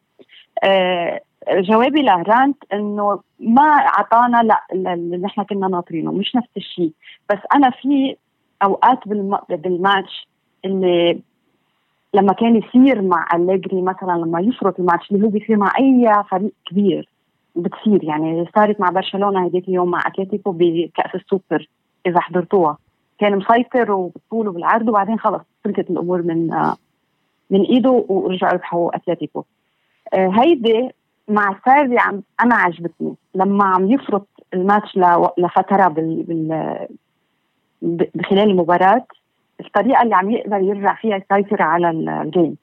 آه جوابي لهرانت إنه ما أعطانا لا اللي نحن كنا ناطرينه مش نفس الشيء. بس أنا في أوقات بالماتش اللي لما كان يصير مع أليجري مثلا لما يفرط الماتش اللي هو بيصير مع أي فريق كبير بتصير يعني صارت مع برشلونة هذيك اليوم مع أتلتيكو بكأس السوبر إذا حضرتوها. كان مسيطر وبالطول وبالعرض وبعدين خلص تركت الأمور من من إيده ورجعوا ربحوا أتلتيكو. آه، هيدي مع ساري عم أنا عجبتني. لما عم يفرط الماتش لفترة بال, بال بخلال المباراة الطريقة اللي عم يقدر يرجع فيها يسيطر على الجيم.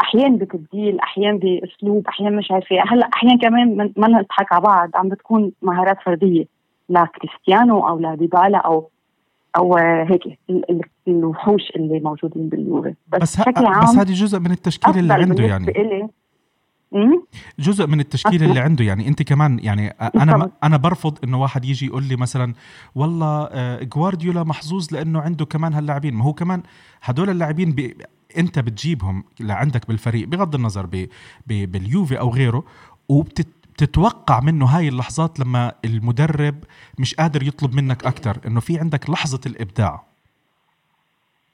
أحيانا بتبديل أحيانا بأسلوب أحيانا مش عارفه هلأ أحيانا كمان ما نضحك على بعض. عم بتكون مهارات فردية لكريستيانو أو لديبالا أو أو هيك الوحوش اللي موجودين باليوفي بس, بس بشكل عام بس هذه جزء من التشكيل اللي عنده يعني. جزء من التشكيل اللي عنده يعني. أنت كمان يعني أنا أنا برفض إنه واحد يجي يقول لي مثلا والله جوارديولا محظوظ لأنه عنده كمان هاللاعبين. ما هو كمان هدول اللاعبين بي أنت بتجيبهم لعندك بالفريق بغض النظر باليوفي أو غيره وبتتوقع منه هاي اللحظات لما المدرب مش قادر يطلب منك أكثر إنه في عندك لحظة الإبداع.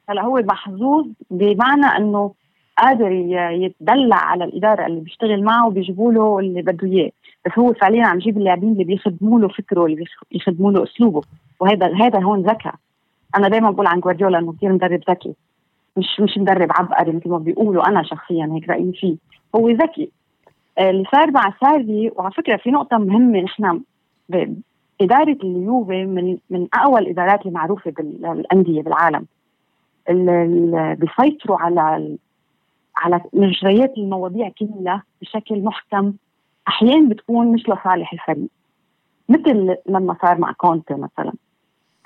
هلا هو محظوظ بمعنى إنه قادر يتدلع على الإدارة اللي بيشتغل معه وبيجيبوا له اللي بده إياه. بس هو فعليا عم يجيب اللاعبين اللي بيخدموا له فكره اللي بيخدموا له أسلوبه. وهذا هذا هون ذكاء. أنا دائما بقول عن جوارديولا إنه كثير مدرب ذكي. مش مش مدرب عبقري مثل ما بيقولوا أنا شخصيا هيك رأيي فيه. هو ذكي. اللي صار مع ساري وعلى فكرة في نقطة مهمة نحن إدارة اليوفي من من أقوى الإدارات المعروفة بالأندية بالعالم. اللي بيسيطروا على على مجريات المواضيع كلها بشكل محكم. أحيانا بتكون مش لصالح الفريق. مثل لما صار مع كونتي مثلا.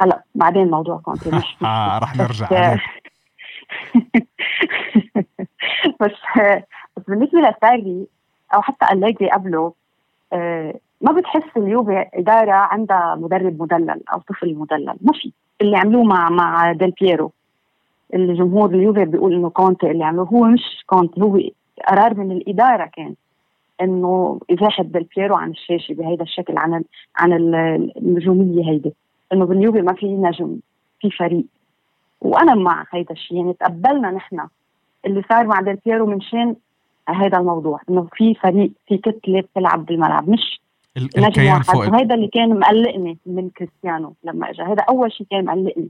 هلأ بعدين موضوع كونتي مش [LAUGHS] آه رح نرجع عليه [LAUGHS] بس بس بالنسبة لساري أو حتى أليجري قبله آه ما بتحس اليوفي إدارة عندها مدرب مدلل أو طفل مدلل ما في. اللي عملوه مع مع ديل بييرو اللي جمهور اليوفي بيقول إنه كونتي اللي عملوه هو مش كونتي هو قرار من الإدارة كان إنه ازاحه ديل بييرو عن الشاشة بهذا الشكل عن عن النجوميه هيدي. إنه باليوفي ما في نجم في فريق. وأنا مع هيدا الشيء. يعني تقبلنا نحن اللي صار مع ديل بييرو من شان هذا الموضوع إنه في فريق في كتلة بتلعب بالملعب مش الكيان فوق وهذا اللي كان مقلقني من كريستيانو لما اجى هذا أول شيء كان مقلقني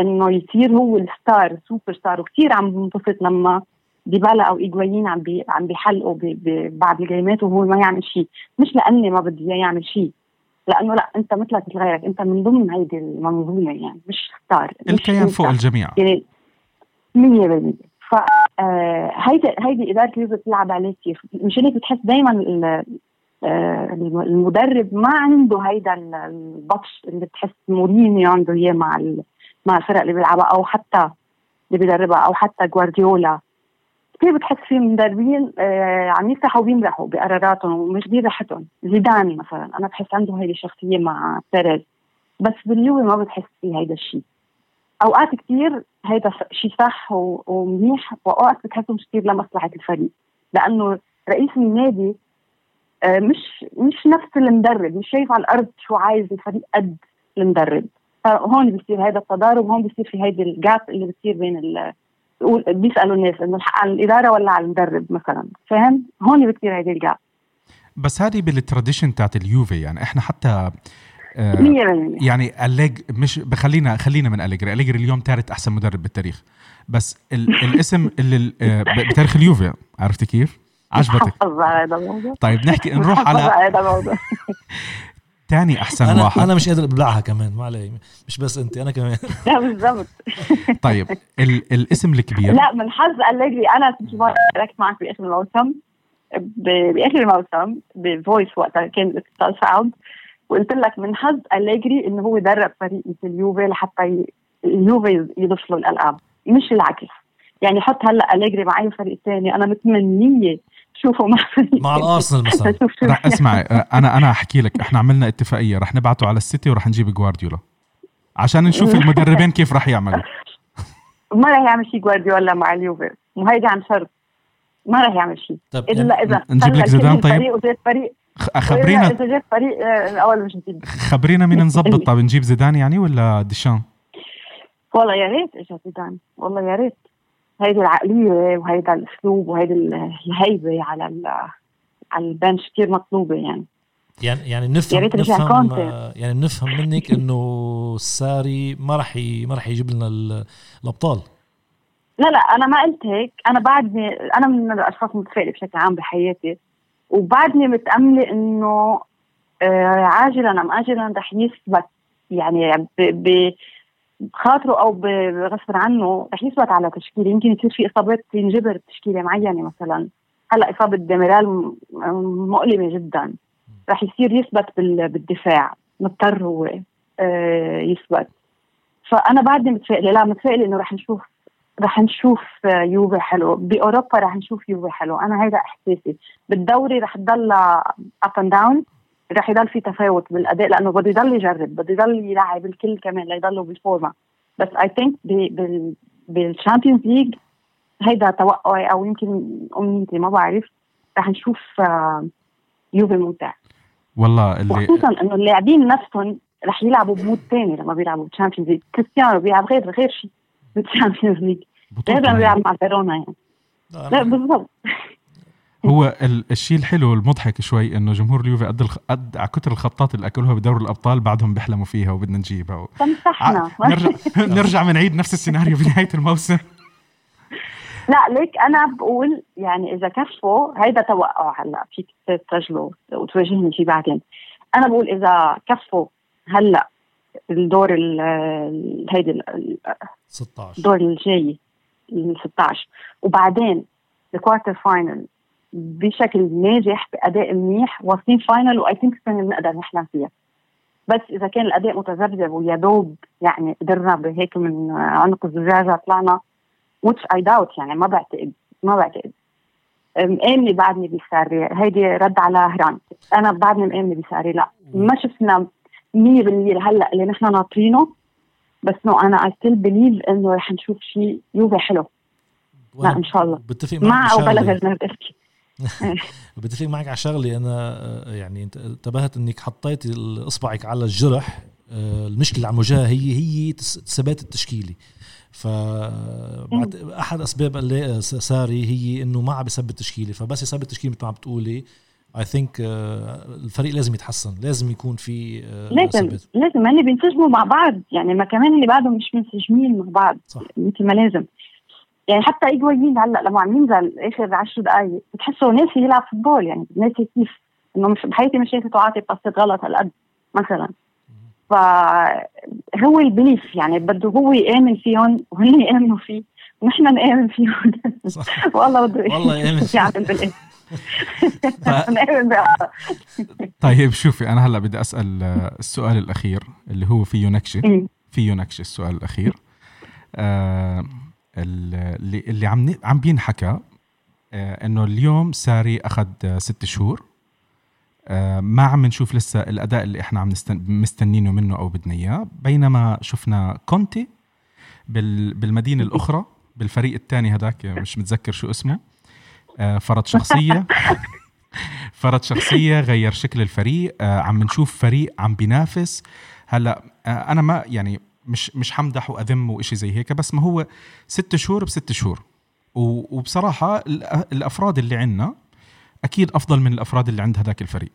إنه يصير هو ال star superstar وكثير عم بنبسط لما ديبالا أو ايجوايين عم بي عم بيحلقوا ببعض الجيمات وهو ما يعمل شيء مش لأني ما بدي إياه يعمل شيء لأنه لا أنت مثلك مثل غيرك أنت من ضمن هيدي المنظومة يعني مش ستار الكيان فوق الجميع. يعني 100% ف آه، هيدي إدارة اليوفي بتلعب عليه كيف مشان هيك بتحس دائما آه، المدرب ما عنده هيدا البطش اللي بتحس مورينيو عنده اياه مع مع الفرق اللي بيلعبها أو حتى اللي بيدربها أو حتى جوارديولا. كثير بتحس في مدربين آه عم يفتحوا وبيمرحوا بقراراتهم ومش راحتهم زيدان مثلا أنا بحس عنده هيدي الشخصية مع بيريز. بس باليوم ما بتحس في هيدا الشيء. أوقات كثير هيدا شيء صح ومنيح وأوقات بتحسه مش كثير لمصلحة الفريق. لأنه رئيس النادي آه، مش مش نفس المدرب مش شايف على الأرض شو عايز الفريق قد المدرب. فهون بصير هذا التضارب هون بصير في هيدي الجاب اللي بتصير بين ال بيسألوا الناس إنه الحق على الإدارة ولا على المدرب مثلا. فاهم؟ هون بتصير هيدي ال gap بس هذه بال tradition تاعت اليوفي يعني إحنا حتى يعني. أليج مش بخلينا خلينا من أليجري. أليجري اليوم ثالث أحسن مدرب بالتاريخ. بس ال [LAUGHS] الاسم اللي آه، بتاريخ اليوفي. عرفتي كيف؟ عجبتك. طيب نحكي [LAUGHS] نروح على [LAUGHS] تاني أحسن أنا واحد. أنا مش قادر أبلعها كمان ما علي. مش بس أنت أنا كمان. لا بالضبط. طيب ال الاسم الكبير. لا من حظ أليجري. أنا كنت شاركت معك بآخر الموسم بآخر الموسم ب voice وقتها كان اتصال sound وقلت لك من حظ أليجري إنه هو درب فريق مثل اليوفي لحتى اليوفي يضيف له الألعاب. مش العكس. يعني حط هلأ أليجري مع أي فريق ثاني أنا متمنية شوفوا مع [LAUGHS] مع الأرسنال مثلا. [LAUGHS] رح اسمعي أنا أنا أحكي لك إحنا عملنا اتفاقية رح نبعته على السيتي ورح نجيب جوارديولا. عشان نشوف [LAUGHS] المدربين كيف رح يعملوا. ما رح يعمل شيء جوارديولا مع اليوفي. وهيدي عن شرط. ما رح يعمل شيء طيب إلا يعني إذا نجيب لك زيدان طيب؟ فريق وزيد فريق. خبرينا إذا جاب فريق آه، اول مش نجيب. خبرينا مين نظبط. طيب نجيب زيدان يعني ولا ديشان؟ والله يا ريت اجى زيدان. والله يا ريت. هيدي العقلية وهيدا الأسلوب وهيدي الهيبة على على البنش كثير مطلوبة يعني. يعني يعني نفهم نفهم يعني بنفهم منك إنه ساري ما راح ما راح يجيب لنا الأبطال. لا لا أنا ما قلت هيك. أنا بعدني أنا من الأشخاص المتفائلة بشكل عام بحياتي. وبعدني متامله إنه آه عاجلا أم اجلا رح يثبت يعني بخاطره أو بغصب عنه رح يثبت على تشكيلة. يمكن يصير في إصابات ينجبر بتشكيلة معينة مثلا. هلأ إصابة ديميرال مؤلمة جدا. رح يصير يثبت بالدفاع. مضطر هو آه، يثبت. فأنا بعدني متفائلة لا متفائلة إنه رح نشوف رح نشوف يوفي حلو. بأوروبا رح نشوف يوفي حلو. أنا هيدا إحساسي. بالدوري رح تضل up and down رح يضل في تفاوت بالأداء لأنه بده يضل يجرب بده يضل يلعب الكل كمان ليضلوا بالفورما بس I think بال Champions League هيدا توقعي أو يمكن أمنيتي ما بعرف. رح نشوف آه، يوفي ممتع. والله اللي خصوصا إنه اللاعبين نفسهم رح يلعبوا ب mood ثاني لما بيلعبوا بال Champions League كريستيانو بيلعب غير غير شيء بال Champions League لما بيلعب مع فيرونا يعني. لا بالضبط. هو الشيء الحلو المضحك شوي إنه جمهور اليوفي قد الخ... قد على كثر الخبطات اللي أكلوها بدوري الأبطال بعدهم بيحلموا فيها وبدنا نجيبها و... تمسحنا نرجع [LAUGHS] نرجع بنعيد نفس السيناريو بنهايه الموسم. لا ليك أنا بقول يعني إذا كفوا هيدا توقع هلأ. فيك تسجله وتواجهني فيه بعدين. أنا بقول إذا كفوا هلأ. الدور ال هيدي 16 الدور الجاي ال 16 وبعدين ال quarter final بشكل ناجح بأداء منيح واصلين final و I think بنقدر نحلم فيها. بس إذا كان الأداء متذبذب ويا دوب يعني قدرنا بهيك من عنق الزجاجة طلعنا which I doubt يعني ما بعتقد ما بعتقد. مآمنة بعدني بساري هيدي رد على هران. أنا بعدني مآمنة بساري لا. ما شفنا 100% هلا اللي نحن ناطرينه. بس نو أنا I still believe إنه رح نشوف شيء يوفي حلو. لا إن شاء الله. بتفق مع أو بلا النرد [LAUGHS] بتفق معك على شغلة. أنا يعني إنت انتبهت إنك حطيتي إصبعك على الجرح. آه، المشكلة على المواجهه هي هي الثبات التشكيلي ف أحد أسباب اللي ساري هي إنه ما عم بيثبت تشكيلة. فبس يثبت تشكيلة مثل ما عم بتقولي. اي ثينك الفريق لازم يتحسن لازم يكون في uh, لازم. لازم هن بينسجموا مع بعض. يعني ما كمان اللي بعدهم مش منسجمين مع بعض صح. مثل ما لازم. يعني حتى هيغواين هلأ لما عم ينزل آخر 10 دقائق بتحسه ناسي يلعب football يعني ناسي كيف. إنه مش بحياتي مش شايفته عاطي باسات غلط هالقد مثلا. فهو ال belief يعني بده هو يآمن فيهم وهن يآمنوا فيه ونحن نآمن فيهم. [LAUGHS] والله بده والله يآمن يعمل بالإيه. [LAUGHS] طيب شوفي أنا هلأ بدي أسأل السؤال الأخير اللي هو فيه نكشه فيه نكشه السؤال الأخير. آه اللي اللي عم عم بينحكى آه إنه اليوم ساري أخذ ست شهور. آه، ما عم نشوف لسه الأداء اللي إحنا عم مستنينه منه أو بدنا إياه. بينما شفنا كونتي بالمدينة الأخرى بالفريق الثاني هذاك مش متذكر شو اسمه. آه، فرض شخصية. [LAUGHS] فرض شخصية غير شكل الفريق آه، عم نشوف فريق عم بينافس. هلأ أنا ما يعني مش مش حمدح وأذم وإشي زي هيك بس ما هو ست شهور بست شهور. وبصراحة الأفراد اللي عندنا أكيد أفضل من الأفراد اللي عند هذاك الفريق.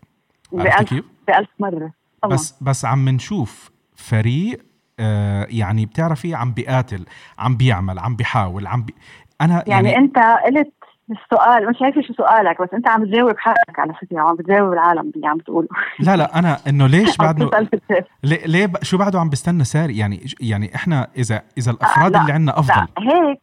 عرفت كيف؟ بألف مرة. طبعا. بس بس عم نشوف فريق آه يعني بتعرفي عم بيقاتل عم بيعمل عم بيحاول عم بي... أنا يعني, يعني أنت قلت السؤال مش عارفه شو سؤالك بس أنت عم تجاوب حالك على فكرة عم بتجاوب العالم اللي عم تقوله. لا لا أنا إنه ليش [LAUGHS] بعده ليه, ليه. شو بعده عم بستنى ساري؟ يعني يعني إحنا إذا إذا الأفراد آه اللي عندنا أفضل. لا هيك.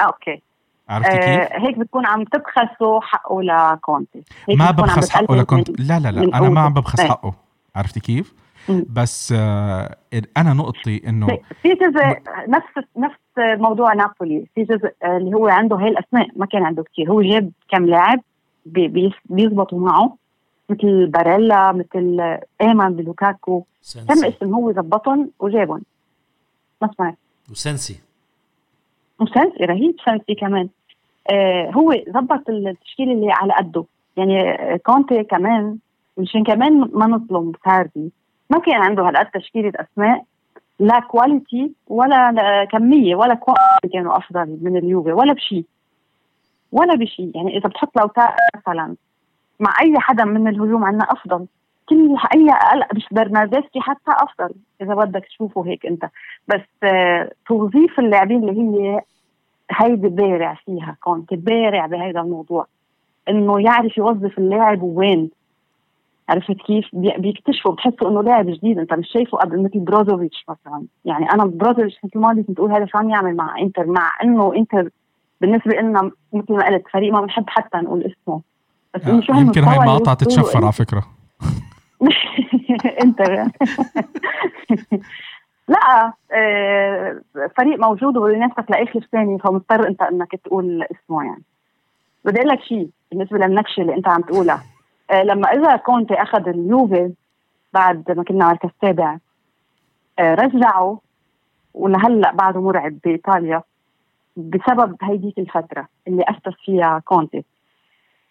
آه أوكي. عرفتي كيف؟ آه هيك بتكون عم تبخسوا حقه لكونتي. ما ببخس حقه لكونتي. لا لا لا أنا ما عم ببخس إيه. حقه. عرفتي كيف؟ بس آه أنا نقطتي إنه في جزء نفس نفس موضوع نابولي. في جزء آه، اللي هو عنده هاي الأسماء ما كان عنده كثير هو جاب كم لاعب بي بيزبطوا معه مثل باريلا مثل ايمن بلوكاكو. كم اسم هو زبطهم وجابهم. ما سمعت. وسنسي وسنسي رهيب سنسي كمان. آه هو ظبط التشكيلة اللي على قده. يعني آه، كونتي كمان مشان كمان ما نظلم ساري ما كان عنده هالقد تشكيلة أسماء لا quality ولا كمية ولا quality كانوا أفضل من اليوفي ولا بشيء ولا بشيء يعني إذا بتحط لو مثلا مع أي حدا من الهجوم عندنا أفضل. كل أي مش برنارديسكي حتى أفضل. إذا بدك تشوفه هيك أنت. بس آه توظيف اللاعبين اللي هي هيدي بارع فيها كونتي بارع بهذا الموضوع. إنه يعرف يوظف اللاعب وين. عرفت كيف؟ بيكتشفوا بتحسوا إنه لاعب جديد أنت مش شايفه قبل مثل بروزوفيتش مثلا، يعني أنا بروزوفيتش مثل ما كنت تقول هذا شو عم يعمل مع إنتر مع إنه إنتر بالنسبة لنا مثل ما قلت فريق ما بنحب حتى نقول اسمه. بس آه شو يمكن هاي المقاطعه تتشفر على فكرة. [LAUGHS] إنتر. [LAUGHS] لا آه، فريق موجود وينافسك لاخر ثانية فمضطر أنت إنك تقول اسمه يعني. بدي أقول لك شيء بالنسبة للنكشة اللي أنت عم تقولها. لما إذا كونتي أخذ اليوفي بعد ما كنا مركز سابع آه، رجعوا ولهلا بعده مرعب بإيطاليا بسبب هيديك الفترة اللي اسس فيها كونتي.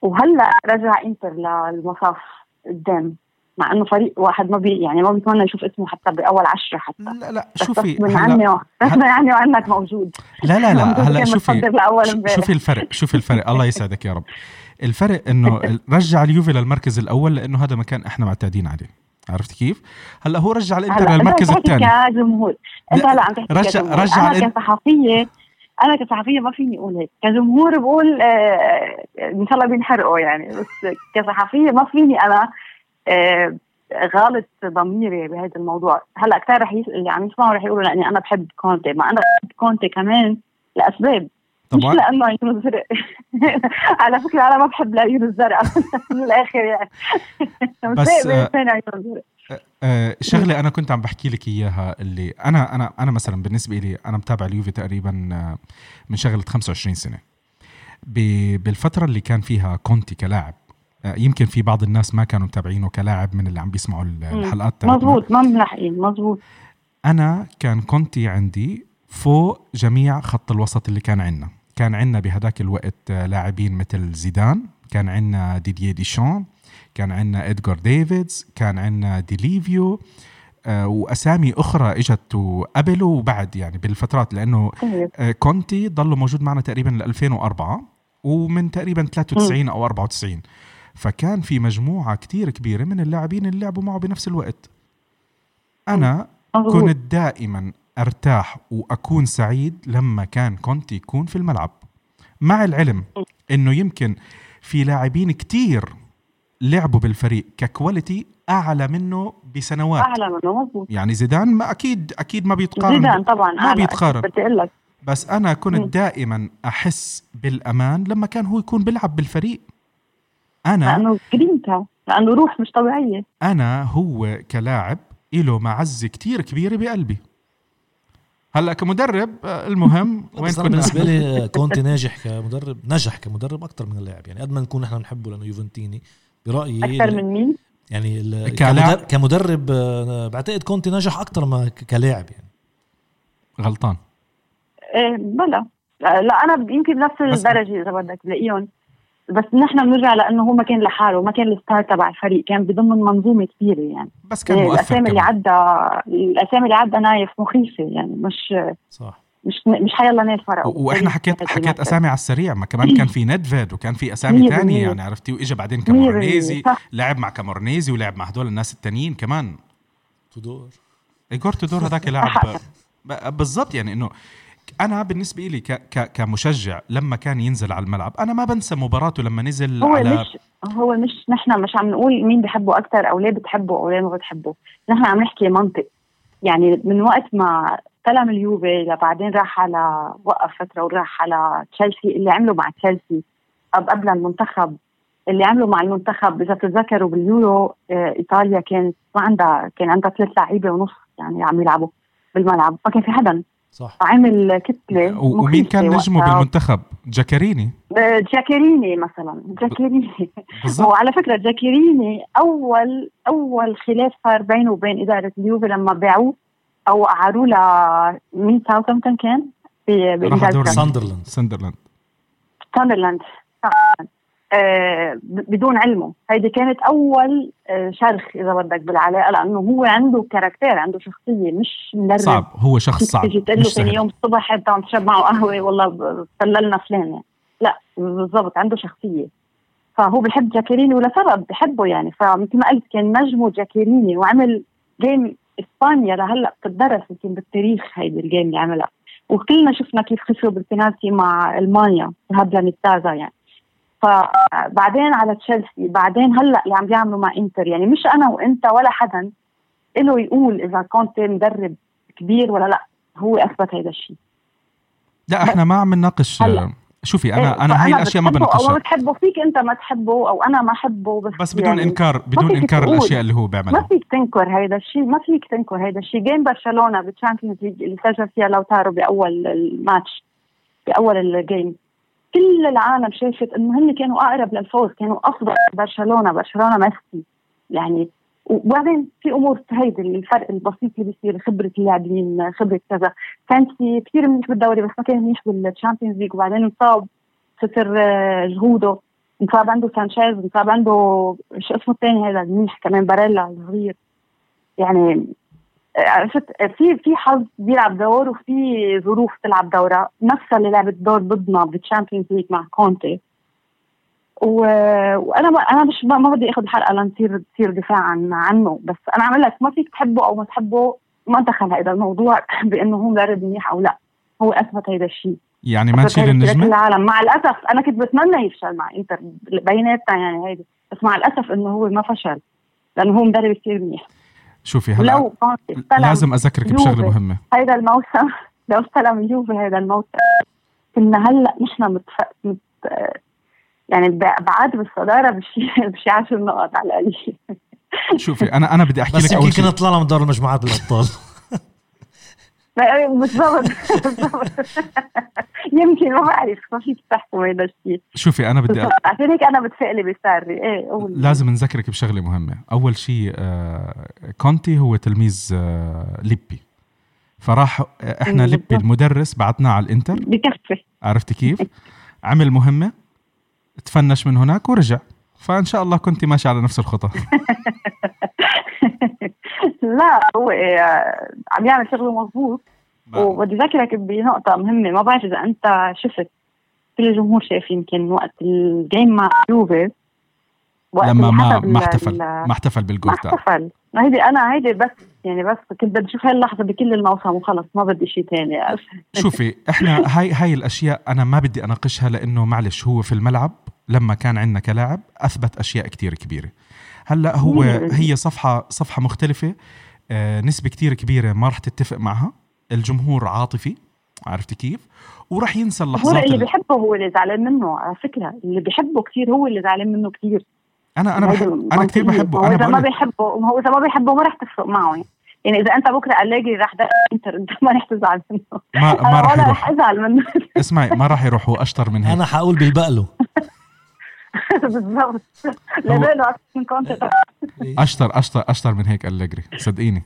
وهلأ رجع إنتر للمصاف قدام مع إنه فريق واحد ما بي يعني ما بيتمنى يشوف اسمه حتى بأول عشرة حتى. لا لا شوفي غصب عني غصب عني وعنك موجود. لا لا لا [LAUGHS] هلأ شوفي شوفي الفرق شوفي الفرق. الله يسعدك يا رب. [LAUGHS] الفرق إنه رجع اليوفي للمركز الأول لأنه هذا مكان إحنا معتادين عليه. عرفت كيف؟ هلأ هو رجع الانتر للمركز الثاني. كجمهور أنت هلأ عم تحكي رجع كجمهور. رجع أنا كصحفية أنا كصحفية ما فيني أقول هيك. كجمهور بقول آه إن شاء الله بينحرقوا يعني. بس كصحفية ما فيني أنا آه غالط ضميري بهذا الموضوع. هلأ كثير رح يس... اللي عم يسمعوا رح يقولوا لأني أنا بحب كونتي. ما أنا بحب كونتي كمان لأسباب. طبعا. مش لأنه عيونه زرق. [LAUGHS] على فكرة أنا ما بحب العيون الزرق [LAUGHS] من الآخر يعني. [LAUGHS] بس آه آه, آه، شغلة أنا كنت عم بحكي لك إياها اللي أنا أنا أنا مثلا بالنسبة لي أنا متابع اليوفي تقريبا من شغلة 25 سنة. بالفترة اللي كان فيها كونتي كلاعب يمكن في بعض الناس ما كانوا متابعينه كلاعب من اللي عم بيسمعوا الحلقات مزبوط ما ملحقين مزبوط أنا كان كونتي عندي فوق جميع خط الوسط اللي كان عندنا. كان عندنا بهداك الوقت لاعبين مثل زيدان كان عندنا ديدييه ديشان كان عندنا إدغار ديفيدز كان عندنا ديل بييرو آه وأسامي أخرى إجت قبل وبعد يعني بالفترات لأنه آه كونتي ضل موجود معنا تقريبا ل 2004 ومن تقريبا 93 أو 94 فكان في مجموعة كتير كبيرة من اللاعبين اللي لعبوا معه بنفس الوقت. أنا كنت دائما أرتاح وأكون سعيد لما كان كونتي يكون في الملعب. مع العلم إنه يمكن في لاعبين كتير لعبوا بالفريق ك quality أعلى منه بسنوات. أعلى منه. مضبوط يعني زيدان ما أكيد أكيد ما بيتقارن زيدان طبعا ما بيتقارن. بدي أقول لك. بس أنا كنت. دائما أحس بالأمان لما كان هو يكون بيلعب بالفريق. أنا لأنه جرينتا لأنه روح مش طبيعية. أنا هو كلاعب له معزة كتير كبيرة بقلبي. هلا كمدرب آه، المهم وين كنا؟ بالنسبة لي [LAUGHS] كونتي ناجح كمدرب نجح كمدرب أكثر من اللاعب. يعني قد ما نكون نحن بنحبه لأنه يوفنتيني برأيي أكثر من مين؟ يعني كمدرب, كمدرب آه، بعتقد كونتي نجح أكثر ما كلاعب يعني. غلطان. إيه بلا. لا أنا يمكن بنفس الدرجة إذا بدك بلاقيهم بس نحن بنرجع لأنه هو ما كان لحاله ما كان ال star تبع الفريق كان بضمن منظومة كبيرة يعني. بس كان مؤثر الأسامي اللي عدى الأسامي اللي عدى نايف مخيفة يعني مش صح. مش مش حيلا ناس فرقوا وإحنا حكيت حكيت أسامي على السريع ما كمان كان في نيدفيد وكان في أسامي ثانية يعني عرفتي وإجا بعدين كامورانيزي لعب مع كامورانيزي ولعب مع هدول الناس التانيين كمان. تودور. ايجور تودور هذاك لاعب بالضبط يعني إنه أنا بالنسبة لي ك ك كمشجع لما كان ينزل على الملعب أنا ما بنسى مباراته لما نزل هو على مش هو مش نحن مش عم نقول مين بحبه أكثر أو ليه بتحبه أو ليه ما بتحبه نحن عم نحكي منطق. يعني من وقت ما استلم اليوفي لبعدين راح على وقف فترة وراح على تشيلسي اللي عمله مع تشيلسي قبل المنتخب اللي عملوا مع المنتخب إذا بتتذكروا باليورو آه، إيطاليا كانت ما عندها كان عندها ثلاث لعيبة ونص يعني عم يلعبوا بالملعب ما كان في حدا. صح. عمل كتلة ومين كان نجمه بالمنتخب؟ جاكاريني جاكاريني مثلا. جاكاريني [LAUGHS] وعلى فكرة جاكاريني أول أول خلاف صار بينه وبين إدارة اليوفي لما باعوه أو اعاروا له مين ساوثامبتون كان؟ ساندرلاند. ساندرلاند. ساندرلاند. آه، بدون علمه. هيدي كانت أول آه، شرخ إذا بدك بالعلاقة لأنه هو عنده caractère عنده شخصية مش مدرب. صعب. هو شخص صعب. تيجي تقول له ثاني يوم الصبح انت عم تشرب معه قهوة والله سلمنا فلان. يعني. لا بالضبط عنده شخصية. فهو بحب جاكيريني ولسبب بحبه يعني. فمثل ما قلت كان نجمه جاكيريني وعمل game إسبانيا لهلأ بتدرس يمكن بالتاريخ هيدي ال game اللي عملها. وكلنا شفنا كيف خسروا بالبنالتي مع ألمانيا بيليه وزازا يعني. فبعدين على تشيلسي بعدين هلأ اللي عم بيعملوا مع انتر. يعني مش أنا وإنت ولا حدا له يقول إذا كنت مدرب كبير ولا لأ هو أثبت هذا الشيء. لا إحنا ما عم نناقش شوفي أنا إيه أنا هاي الأشياء ما بناقشها أو بتحبه فيك أنت ما تحبه أو أنا ما أحبه بس بس بدون يعني انكار بدون إنكار الأشياء اللي هو بيعملها. ما فيك تنكر هيدا الشيء ما فيك تنكر هيدا الشيء. game برشلونة بال Champions League اللي سجل فيها لوتارو بأول الماتش بأول ال game كل العالم شافت إنه هن كانوا أقرب للفوز كانوا أفضل برشلونة برشلونة ميسي. يعني وبعدين في أمور هيدي الفرق البسيط اللي بيصير خبرة اللاعبين خبرة كذا. كان في كثير منيح بالدوري بس ما كان منيح بال Champions League وبعدين انصاب خسر آه، جهوده. انصاب عنده سانشيز انصاب عنده شو اسمه الثاني هذا؟ المنيح كمان باريلا الصغير. يعني عرفت؟ في في حظ بيلعب دور وفي ظروف تلعب دورها نفسها اللي لعبت دور ضدنا بال Champions League مع كونتي و... وأنا ما أنا مش ما بدي أخذ حلقه لنصير تصير دفاعا عنه. بس أنا عم لك ما فيك تحبه أو ما تحبه ما دخل هذا الموضوع [LAUGHS] بأنه هو مدرب منيح أو لا. هو أثبت هذا الشيء. يعني ما تشيل النجمة؟ العالم. مع الأسف أنا كنت بتمنى يفشل مع إنتر. بيناتنا يعني هيدي. بس مع الأسف إنه هو ما فشل. لأنه هو مدرب كثير منيح. شوفي هلا لو لازم أذكرك بشغلة مهمة. هيدا الموسم. [LAUGHS] لو استلم يوفي هذا الموسم. كنا هلأ نحن متف... مت... يعني بعد بالصدارة بشي [LAUGHS] بشي 10 نقط على القليل. شوفي أنا أنا بدي أحكي لك أول شيء كنا طلعنا من دور المجموعات بالأبطال. بالضبط. [LAUGHS] يمكن ما بعرف ما فيك تحكم هذا الشيء شوفي أنا بدي عشان هيك أنا بتفائلي بساري إيه قول لازم نذكرك بشغلة مهمة. أول شيء آه كونتي هو تلميذ آه ليبي. فراح آه، إحنا ليبي المدرس بعتناه على الإنتر. بكفي. عرفتي كيف؟ عمل مهمة تفنش من هناك ورجع. فإن شاء الله كنت ماشي على نفس الخطى [LAUGHS] لا هو آه، عم يعمل شغله مضبوط وبدي اذكرك بنقطه مهمة ما بعرف إذا أنت شفت كل الجمهور شاف يمكن وقت الجيم مع يوفي لما ما ما احتفل ما احتفل بالجول ما احتفل هيدي أنا هيدي بس يعني بس كنت بدي أشوف هاي اللحظة بكل الموسم وخلص ما بدي شيء ثاني شوفي [LAUGHS] إحنا هاي هاي الأشياء أنا ما بدي أناقشها لأنه معلش هو في الملعب لما كان عندنا كلاعب أثبت أشياء كتير كبيرة. هلأ هو هي صفحه صفحة مختلفة. آه نسبة كتير كبيرة ما راح تتفق معها. الجمهور عاطفي عرفت كيف؟ وراح ينسى اللحظات هو اللي بيحبه هو اللي زعلان منه على فكرة. اللي بيحبه كثير هو اللي زعلان منه كثير أنا أنا بحب أنا كثير بحبه. أنا إذا ما بيحبه هو إذا ما بيحبه ما راح تفرق معه. يعني. يعني إذا أنت بكرة الاقي راح إنتر أنت ما راح تزعل منه. ما ما راح يروح. رح أزعل منه. اسمعي ما راح يروح هو أشطر من هيك. أنا حقول بالبقله [LAUGHS] [LAUGHS] بالضبط. لباله أشطر أشطر أشطر من هيك أليجري صدقيني.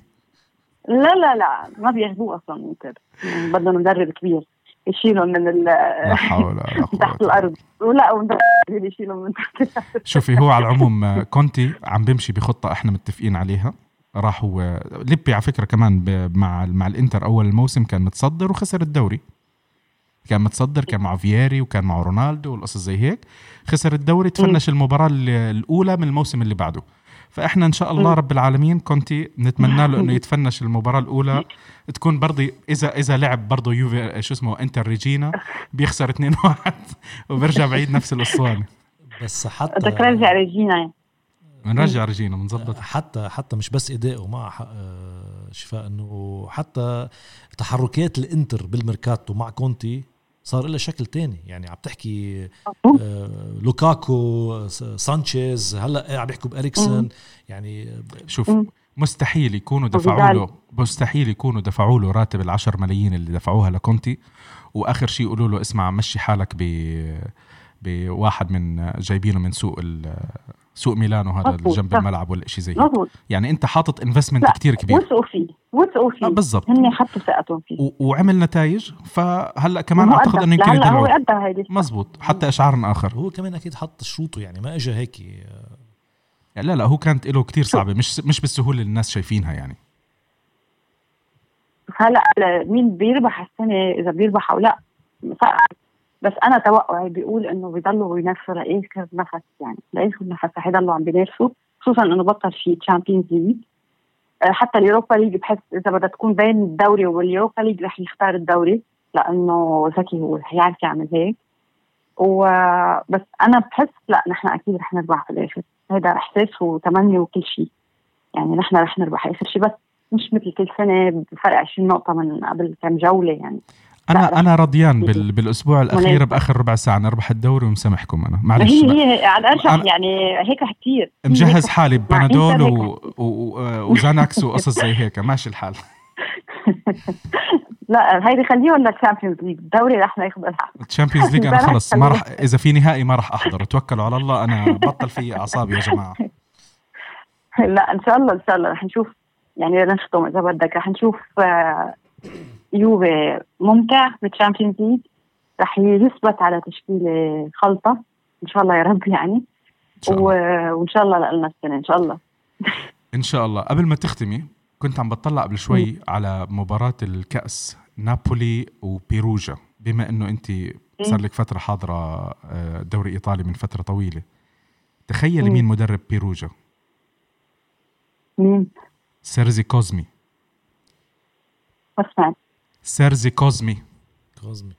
لا لا لا ما بياخذوه أصلا انتر يعني بدهم مدرب كبير يشيلهم من ال لا حول ولا [LAUGHS] قوة تحت الأرض. ولا ومدرب يشيلهم من تحت شوفي هو على العموم كونتي عم بيمشي بخطة إحنا متفقين عليها. راح هو ليبي على فكرة كمان مع مع الإنتر أول الموسم كان متصدر وخسر الدوري. كان متصدر كان مع فييري وكان مع رونالدو والقصص زي هيك. خسر الدوري تفنش المباراة الأولى من الموسم اللي بعده. فإحنا إن شاء الله رب العالمين كونتي نتمنى له إنه يتفنش المباراة الأولى. تكون برضه إذا إذا لعب برضه يوفي شو اسمه إنتر ريجينا بيخسر 2 1 وبرجع بعيد نفس الأسطوانة. بس حتى بدك ترجع ريجينا. بنرجع ريجينا بنظبط. حتى حتى مش بس اداؤه مع آه، شفاء إنه حتى تحركات الإنتر بالميركاتو مع كونتي صار له شكل تاني. يعني عم تحكي آه لوكاكو سانشيز هلأ عم يحكوا بإريكسن يعني شوف مستحيل يكونوا دفعوا له مستحيل يكونوا دفعوا له راتب ال10 ملايين اللي دفعوها لكونتي. وآخر شيء يقولوا له اسمع مشي حالك ب بواحد من جايبينه من سوق سوق ميلانو هذا اللي جنب الملعب ولا شيء زي هيك. يعني أنت حاطط انفستمنت كتير كبير. وثقوا فيه وثقوا فيه. بالضبط. هن حطوا ثقتهم فيه. و... وعمل نتائج فهلأ كمان أعتقد إنه يمكن يدلعوا هو ادى هيدي مزبوط. حتى إشعار آخر. هو كمان أكيد حط شروطه يعني ما اجى هيك يعني لا لا هو كانت له كتير صعبة. مش مش بالسهولة اللي الناس شايفينها يعني. هلأ مين بيربح السنة إذا بيربح أو لا؟ بس أنا توقعي بيقول إنه بيضلوا ينافسوا لاخر نفس يعني لاخر نفس رح يضلوا عم بينافسوا خصوصا إنه بطل في Champions League حتى ال Europa League بحس إذا بدها تكون بين الدوري وال Europa League رح يختار الدوري لأنه ذكي هو رح يعرف يعمل هيك. وبس أنا بحس لا نحن أكيد رح نربح في الآخر. هذا إحساس وتمني وكل شيء. يعني نحن رح نربح اخر شيء بس مش مثل كل سنة بفرق 20 نقطة من قبل كم جولة يعني. أنا أنا رضيان بال بالأسبوع الأخير بآخر ربع ساعة نربح الدوري ومسامحكم أنا. معلش. هي هي على الارجح يعني هيك كثير. مجهز حالي ببنادول و... و... وزانكس وقصص زي هيك. ماشي الحال. [LAUGHS] لا هيدي خليه ولا League الدوري رح ناخذ ال Champions League أنا خلص. ما راح إذا في نهائي ما راح أحضر. توكلوا على الله. أنا بطل في أعصابي يا جماعة. [LAUGHS] لا إن شاء الله إن شاء الله. رح نشوف. يعني نختم إذا بدك. رح نشوف آه، يوفي ممتع. بال Champions League رح يثبت على تشكيلة خلطة. إن شاء الله يا رب يعني. و... وإن شاء الله لنا السنة إن شاء الله. [LAUGHS] إن شاء الله. قبل ما تختمي كنت عم بطلع قبل شوي على مباراة الكأس نابولي وبيروجا. بما إنه أنت صار لك فترة حاضرة آه، دوري إيطالي من فترة طويلة. تخيلي مين مدرب بيروجا؟ مين؟ سيرسي كوزمي. ما سيرسي كوزمي. كوزمي.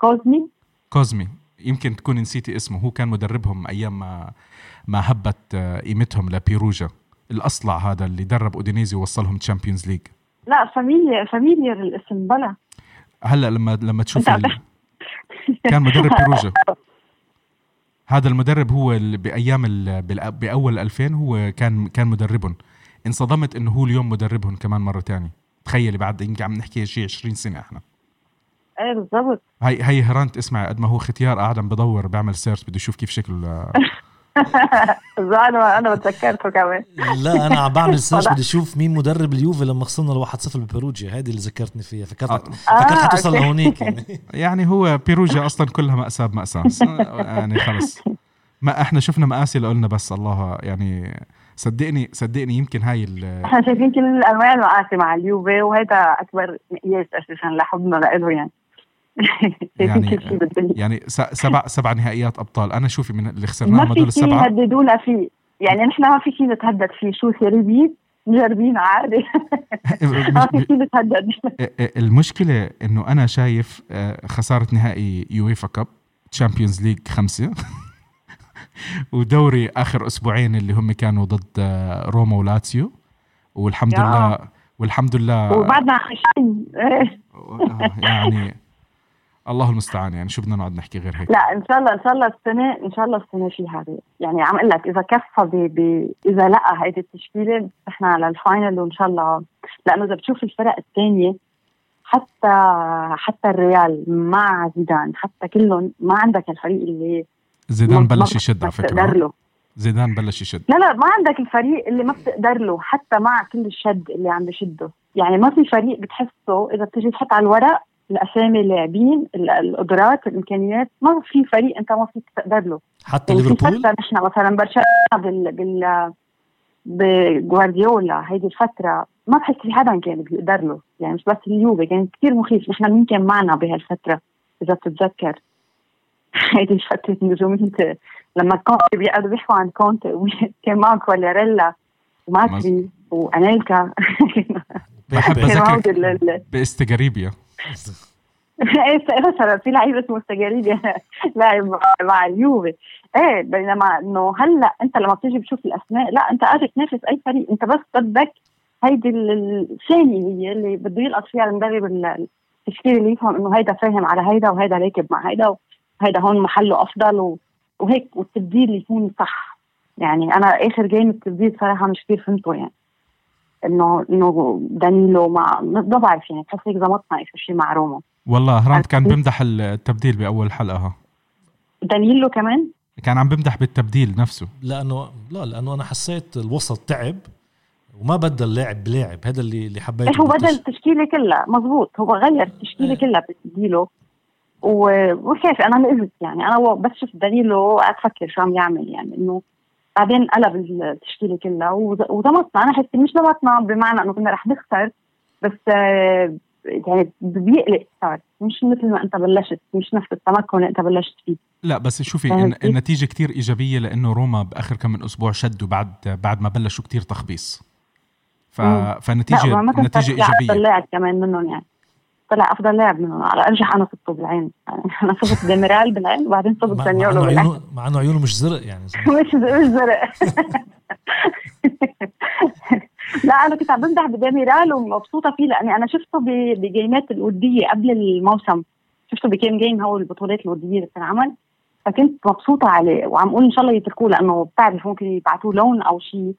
كوزمي؟ كوزمي. يمكن تكون نسيتي اسمه. هو كان مدربهم أيام ما ما هبت آه، قيمتهم لبيروجا الأصلع هذا اللي درب أودينيزي ووصلهم Champions League لا familiar familiar الاسم بلا. هلا لما لما تشوفي [LAUGHS] ال... كان مدرب بيروجا. هذا المدرب هو اللي بأيام ال... بأول 2000 هو كان كان مدربهم. انصدمت إنه هو اليوم مدربهم كمان مرة ثانية تخيلي بعد يمكن عم نحكي شيء 20 سنة إحنا. إيه بالضبط. هي هي هرانت اسمعي قد ما هو ختيار قاعد عم بدور بيعمل search بده يشوف كيف شكله [LAUGHS] أنا أنا بتذكرته كمان. لا أنا عم بعمل search بدي أشوف مين مدرب اليوفي لما خسرنا ال 1-0 ببيروجيا هذه اللي ذكرتني فيها. فكرت آه. فكرت حتوصل لهونيك يعني. [LAUGHS] يعني هو بيروجيا أصلا كلها مأساة بمأساة. [LAUGHS] يعني خلص. ما إحنا شفنا مآسي قلنا بس الله يعني صدقني صدقني يمكن هاي إحنا شايفين كل انواع المآسي مع اليوفي وهذا أكبر مقياس أساسا لحبنا له يعني. [LAUGHS] يعني يعني سبع سبع نهائيات أبطال. أنا شوفي من اللي خسرناهم هدول السبعة. ما في يهددونا فيه. يعني نحن ما في شيء نتهدد فيه. شو سيري مجربين عادي. [LAUGHS] ما في شيء نتهدد. المشكلة إنه أنا شايف آه، خسارة نهائي UEFA Cup Champions League خمسة. [LAUGHS] ودوري آخر أسبوعين اللي هم كانوا ضد آه، روما ولاتسيو. والحمد لله والحمد لله وبعدنا آه، يعني الله المستعان. يعني شو بدنا نقعد نحكي غير هيك؟ لا إن شاء الله إن شاء الله السنة إن شاء الله السنة في هذه. يعني عم أقول لك إذا كفى ب... ب... إذا لقى هيدي التشكيلة إحنا على ال final وإن شاء الله. لأنه إذا بتشوف الفرق الثانية حتى حتى الريال مع زيدان حتى كلهم ما عندك الفريق اللي زيدان بلش يشد على فكرة له. زيدان بلش يشد. لا لا ما عندك الفريق اللي ما بتقدر له حتى مع كل الشد اللي عم بشده. يعني ما في فريق بتحسه إذا بتجي تحط على الورق الأسامي اللاعبين القدرات الإمكانيات ما في فريق أنت ما فيك تقدر له حتى يعني ليفربول؟ نحن مثلا برشلونة بال بال بجوارديولا هيدي الفترة ما بحس في حدا كان بيقدر له. يعني مش بس اليوفي كان كثير مخيف. نحن مين كان معنا بهالفترة إذا بتتذكر؟ [LAUGHS] هيدي الفترة النجوميه لما كونتي بيقعدوا بيحكوا عن كونتي [LAUGHS] كان معه كواليريلا وماكري وأنيلكا. بحب اذكر بإستجاريبيا. [LAUGHS] إيه مثلا في لعيب اسمه إستجاريبيا. لاعب مع اليوفي. إيه بينما إنه هلأ أنت لما بتيجي بتشوف الاسماء لا أنت قادر تنافس أي فريق. أنت بس بدك هيدي الثانية هي اللي بده يلقط فيها المدرب التشكيل اللي يفهم إنه هيدا فاهم على هيدا وهيدا راكب مع هيدا وهيدا هون محله أفضل وهيك والتبديل يكون صح. يعني أنا آخر جيم التبديل صراحة مش كثير فهمته يعني. انه إنه دانيلو مع ما بعرف يعني بحس هيك زمطنا اخر شيء مع روما. والله هرانت كان بمدح التبديل بأول حلقة ها. دانيلو كمان؟ كان عم بمدح بالتبديل نفسه. لأنه لا لأنه أنا حسيت الوسط تعب وما بدل لاعب بلاعب هذا اللي اللي حبيته هو بدل التشكيلة كلها مزبوط. هو غير التشكيلة إيه. كلها بتبديله. وكيف؟ أنا نقزت يعني أنا بس شفت دليله قاعد أفكر شو عم يعمل يعني إنه بعدين قلب التشكيلة كلها وضمطنا أنا حسيت مش ضمطنا بمعنى إنه كنا رح نخسر بس آه، يعني بيقلق صار. مش مثل ما أنت بلشت مش نفس التمكن اللي أنت بلشت فيه. لا بس شوفي النتيجة كتير إيجابية لأنه روما بآخر كم من أسبوع شدوا بعد بعد ما بلشوا كتير تخبيص. ف... فالنتيجه النتيجه إيجابية. لاعب كمان منهم يعني. طلع أفضل لاعب منهم على أرجح أنا صبته بالعين يعني أنا صبت ديميرال بالعين وبعدين صبت سانيولو بالعين. مع إنه عيونه مش زرق يعني. [LAUGHS] مش مش زرق. [LAUGHS] لا أنا كنت عم بمدح بديميرال ومبسوطة فيه لأني أنا شفته بجيمات الوديه قبل الموسم. شفته بكم جيم هو البطولات الوديه اللي بتنعمل. فكنت مبسوطة عليه وعم أقول إن شاء الله يتركوه لأنه بتعرف ممكن يبعثوا لون أو شيء.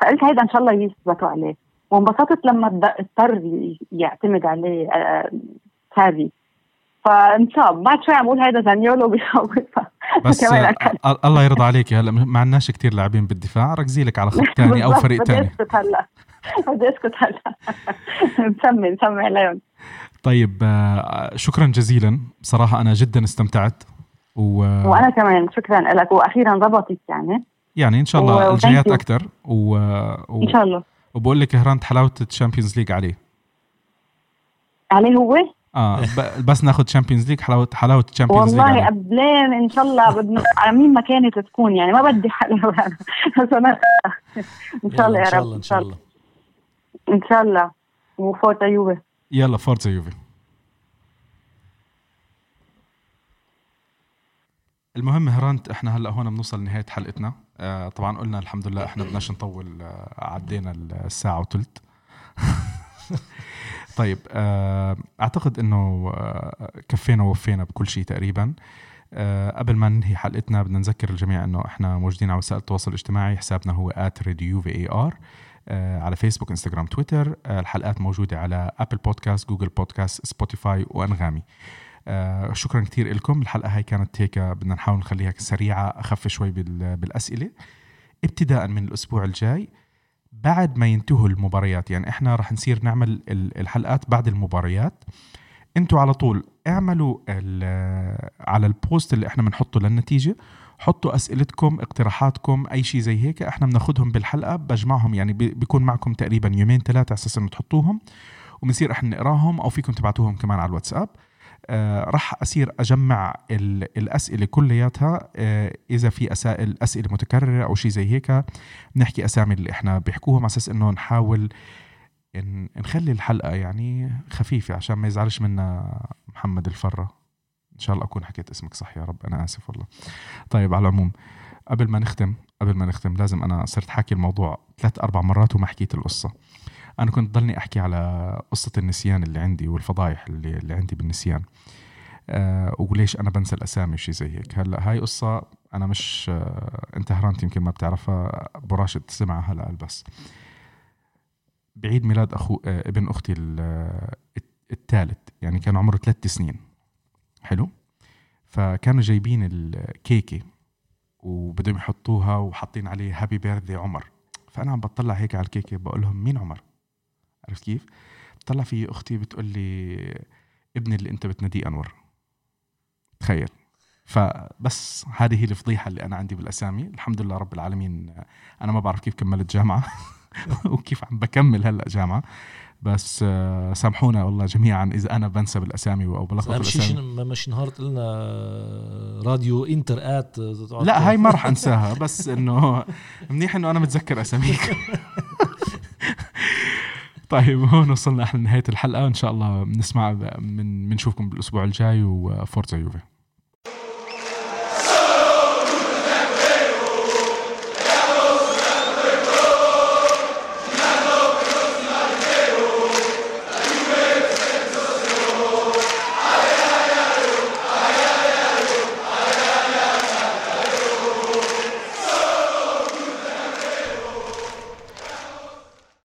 فقلت هيدا إن شاء الله يثبتوا عليه. وانبسطت لما اضطر يعتمد عليه سافي فانصاب بعد شوي عم أقول هيدا زانيولو بيخوف [LAUGHS] بس الله يرضى عليك هلا. ما عندناش كثير لاعبين بالدفاع ركزي لك على خط ثاني أو فريق ثاني [LAUGHS] بدي أسكت هلا. بدي أسكت هلا. نسمي نسمي عليهم. طيب آه، شكرا جزيلا. بصراحه أنا جدا استمتعت و... وأنا كمان شكرا لك. وأخيرا ضبطت يعني. يعني إن شاء الله الجايات أكثر و... و... إن شاء الله. وبقول لك هرانت حلاوة ال Champions League عليه. عليه هو؟ آه بس ناخذ Champions League حلاوة حلاوة Champions League والله قبلين إن شاء الله بدنا على مين ما كانت تكون يعني ما بدي حلاوه [LAUGHS] إن شاء الله يا رب إن شاء الله. إن شاء الله. وفورتا يوفي يلا فورتا يوفي المهم هرانت إحنا هلأ هون بنوصل لنهاية حلقتنا. آه طبعا قلنا الحمد لله إحنا بدناش نطول آه عدينا الساعة وثلث [LAUGHS] طيب آه أعتقد إنه آه كفينا ووفينا بكل شيء تقريبا. آه قبل ما ننهي حلقتنا بدنا نذكر الجميع إنه إحنا موجودين على وسائل التواصل الاجتماعي حسابنا هو @radiovar آه على فيسبوك انستغرام تويتر آه الحلقات موجودة على ابل بودكاست جوجل بودكاست سبوتيفاي وأنغامي. آه شكرا كثير لكم الحلقة هاي كانت هيك بدنا نحاول نخليها سريعة أخف شوي بالأسئلة. ابتداء من الأسبوع الجاي بعد ما ينتهوا المباريات يعني إحنا رح نصير نعمل الحلقات بعد المباريات. أنتوا على طول اعملوا على البوست اللي إحنا بنحطه للنتيجة. حطوا أسئلتكم اقتراحاتكم أي شيء زي هيك. إحنا بناخذهم بالحلقة بجمعهم يعني بيكون معكم تقريبا يومين ثلاثة على أساس إنه تحطوهم. وبنصير إحنا نقراهم أو فيكم تبعتوهم كمان على الواتساب. راح أصير أجمع الأسئلة كلياتها آه إذا في أسئلة أسئلة متكررة أو شيء زي هيك نحكي أسامي اللي إحنا بيحكوهم على أساس إنه نحاول نخلي الحلقة يعني خفيفة عشان ما يزعلش منا محمد الفرة. إن شاء الله أكون حكيت اسمك صح يا رب أنا آسف والله. طيب على العموم قبل ما نختم قبل ما نختم لازم أنا صرت حاكي الموضوع ثلاث أربع مرات وما حكيت القصة. أنا كنت ضلني أحكي على قصة النسيان اللي عندي والفضايح اللي, اللي عندي بالنسيان. أه وليش أنا بنسى الأسامي وشي زي هيك. هلأ هاي قصة أنا مش أه أنت هرانت يمكن ما بتعرفها براشد تسمعها هلأ بس بعيد ميلاد أخو أه ابن أختي الثالث يعني كان عمره ثلاث سنين. حلو؟ فكانوا جايبين الكيكه وبدهم يحطوها وحاطين عليه هابي بيرثدي عمر. فأنا عم بطلع هيك على الكيكة بقول لهم مين عمر؟ عرفت كيف؟ بطلع في أختي بتقول لي ابني اللي أنت بتناديه أنور. تخيل. فبس هذه هي الفضيحة اللي أنا عندي بالأسامي. الحمد لله رب العالمين أنا ما بعرف كيف كملت جامعة [LAUGHS] وكيف عم بكمل هلأ جامعة. بس سامحونا والله جميعا إذا أنا بنسى بالأسامي أو بلخبط بالاسامي مش نهار قلنا راديو إنتر آت لا هاي ما [LAUGHS] راح أنساها بس إنه منيح إنه أنا متذكر أساميك. [LAUGHS] طيب [LAUGHS] هون وصلنا إحنا لنهاية الحلقة ان شاء الله بنسمع من بنشوفكم بالأسبوع الجاي وفورتزا يوفي.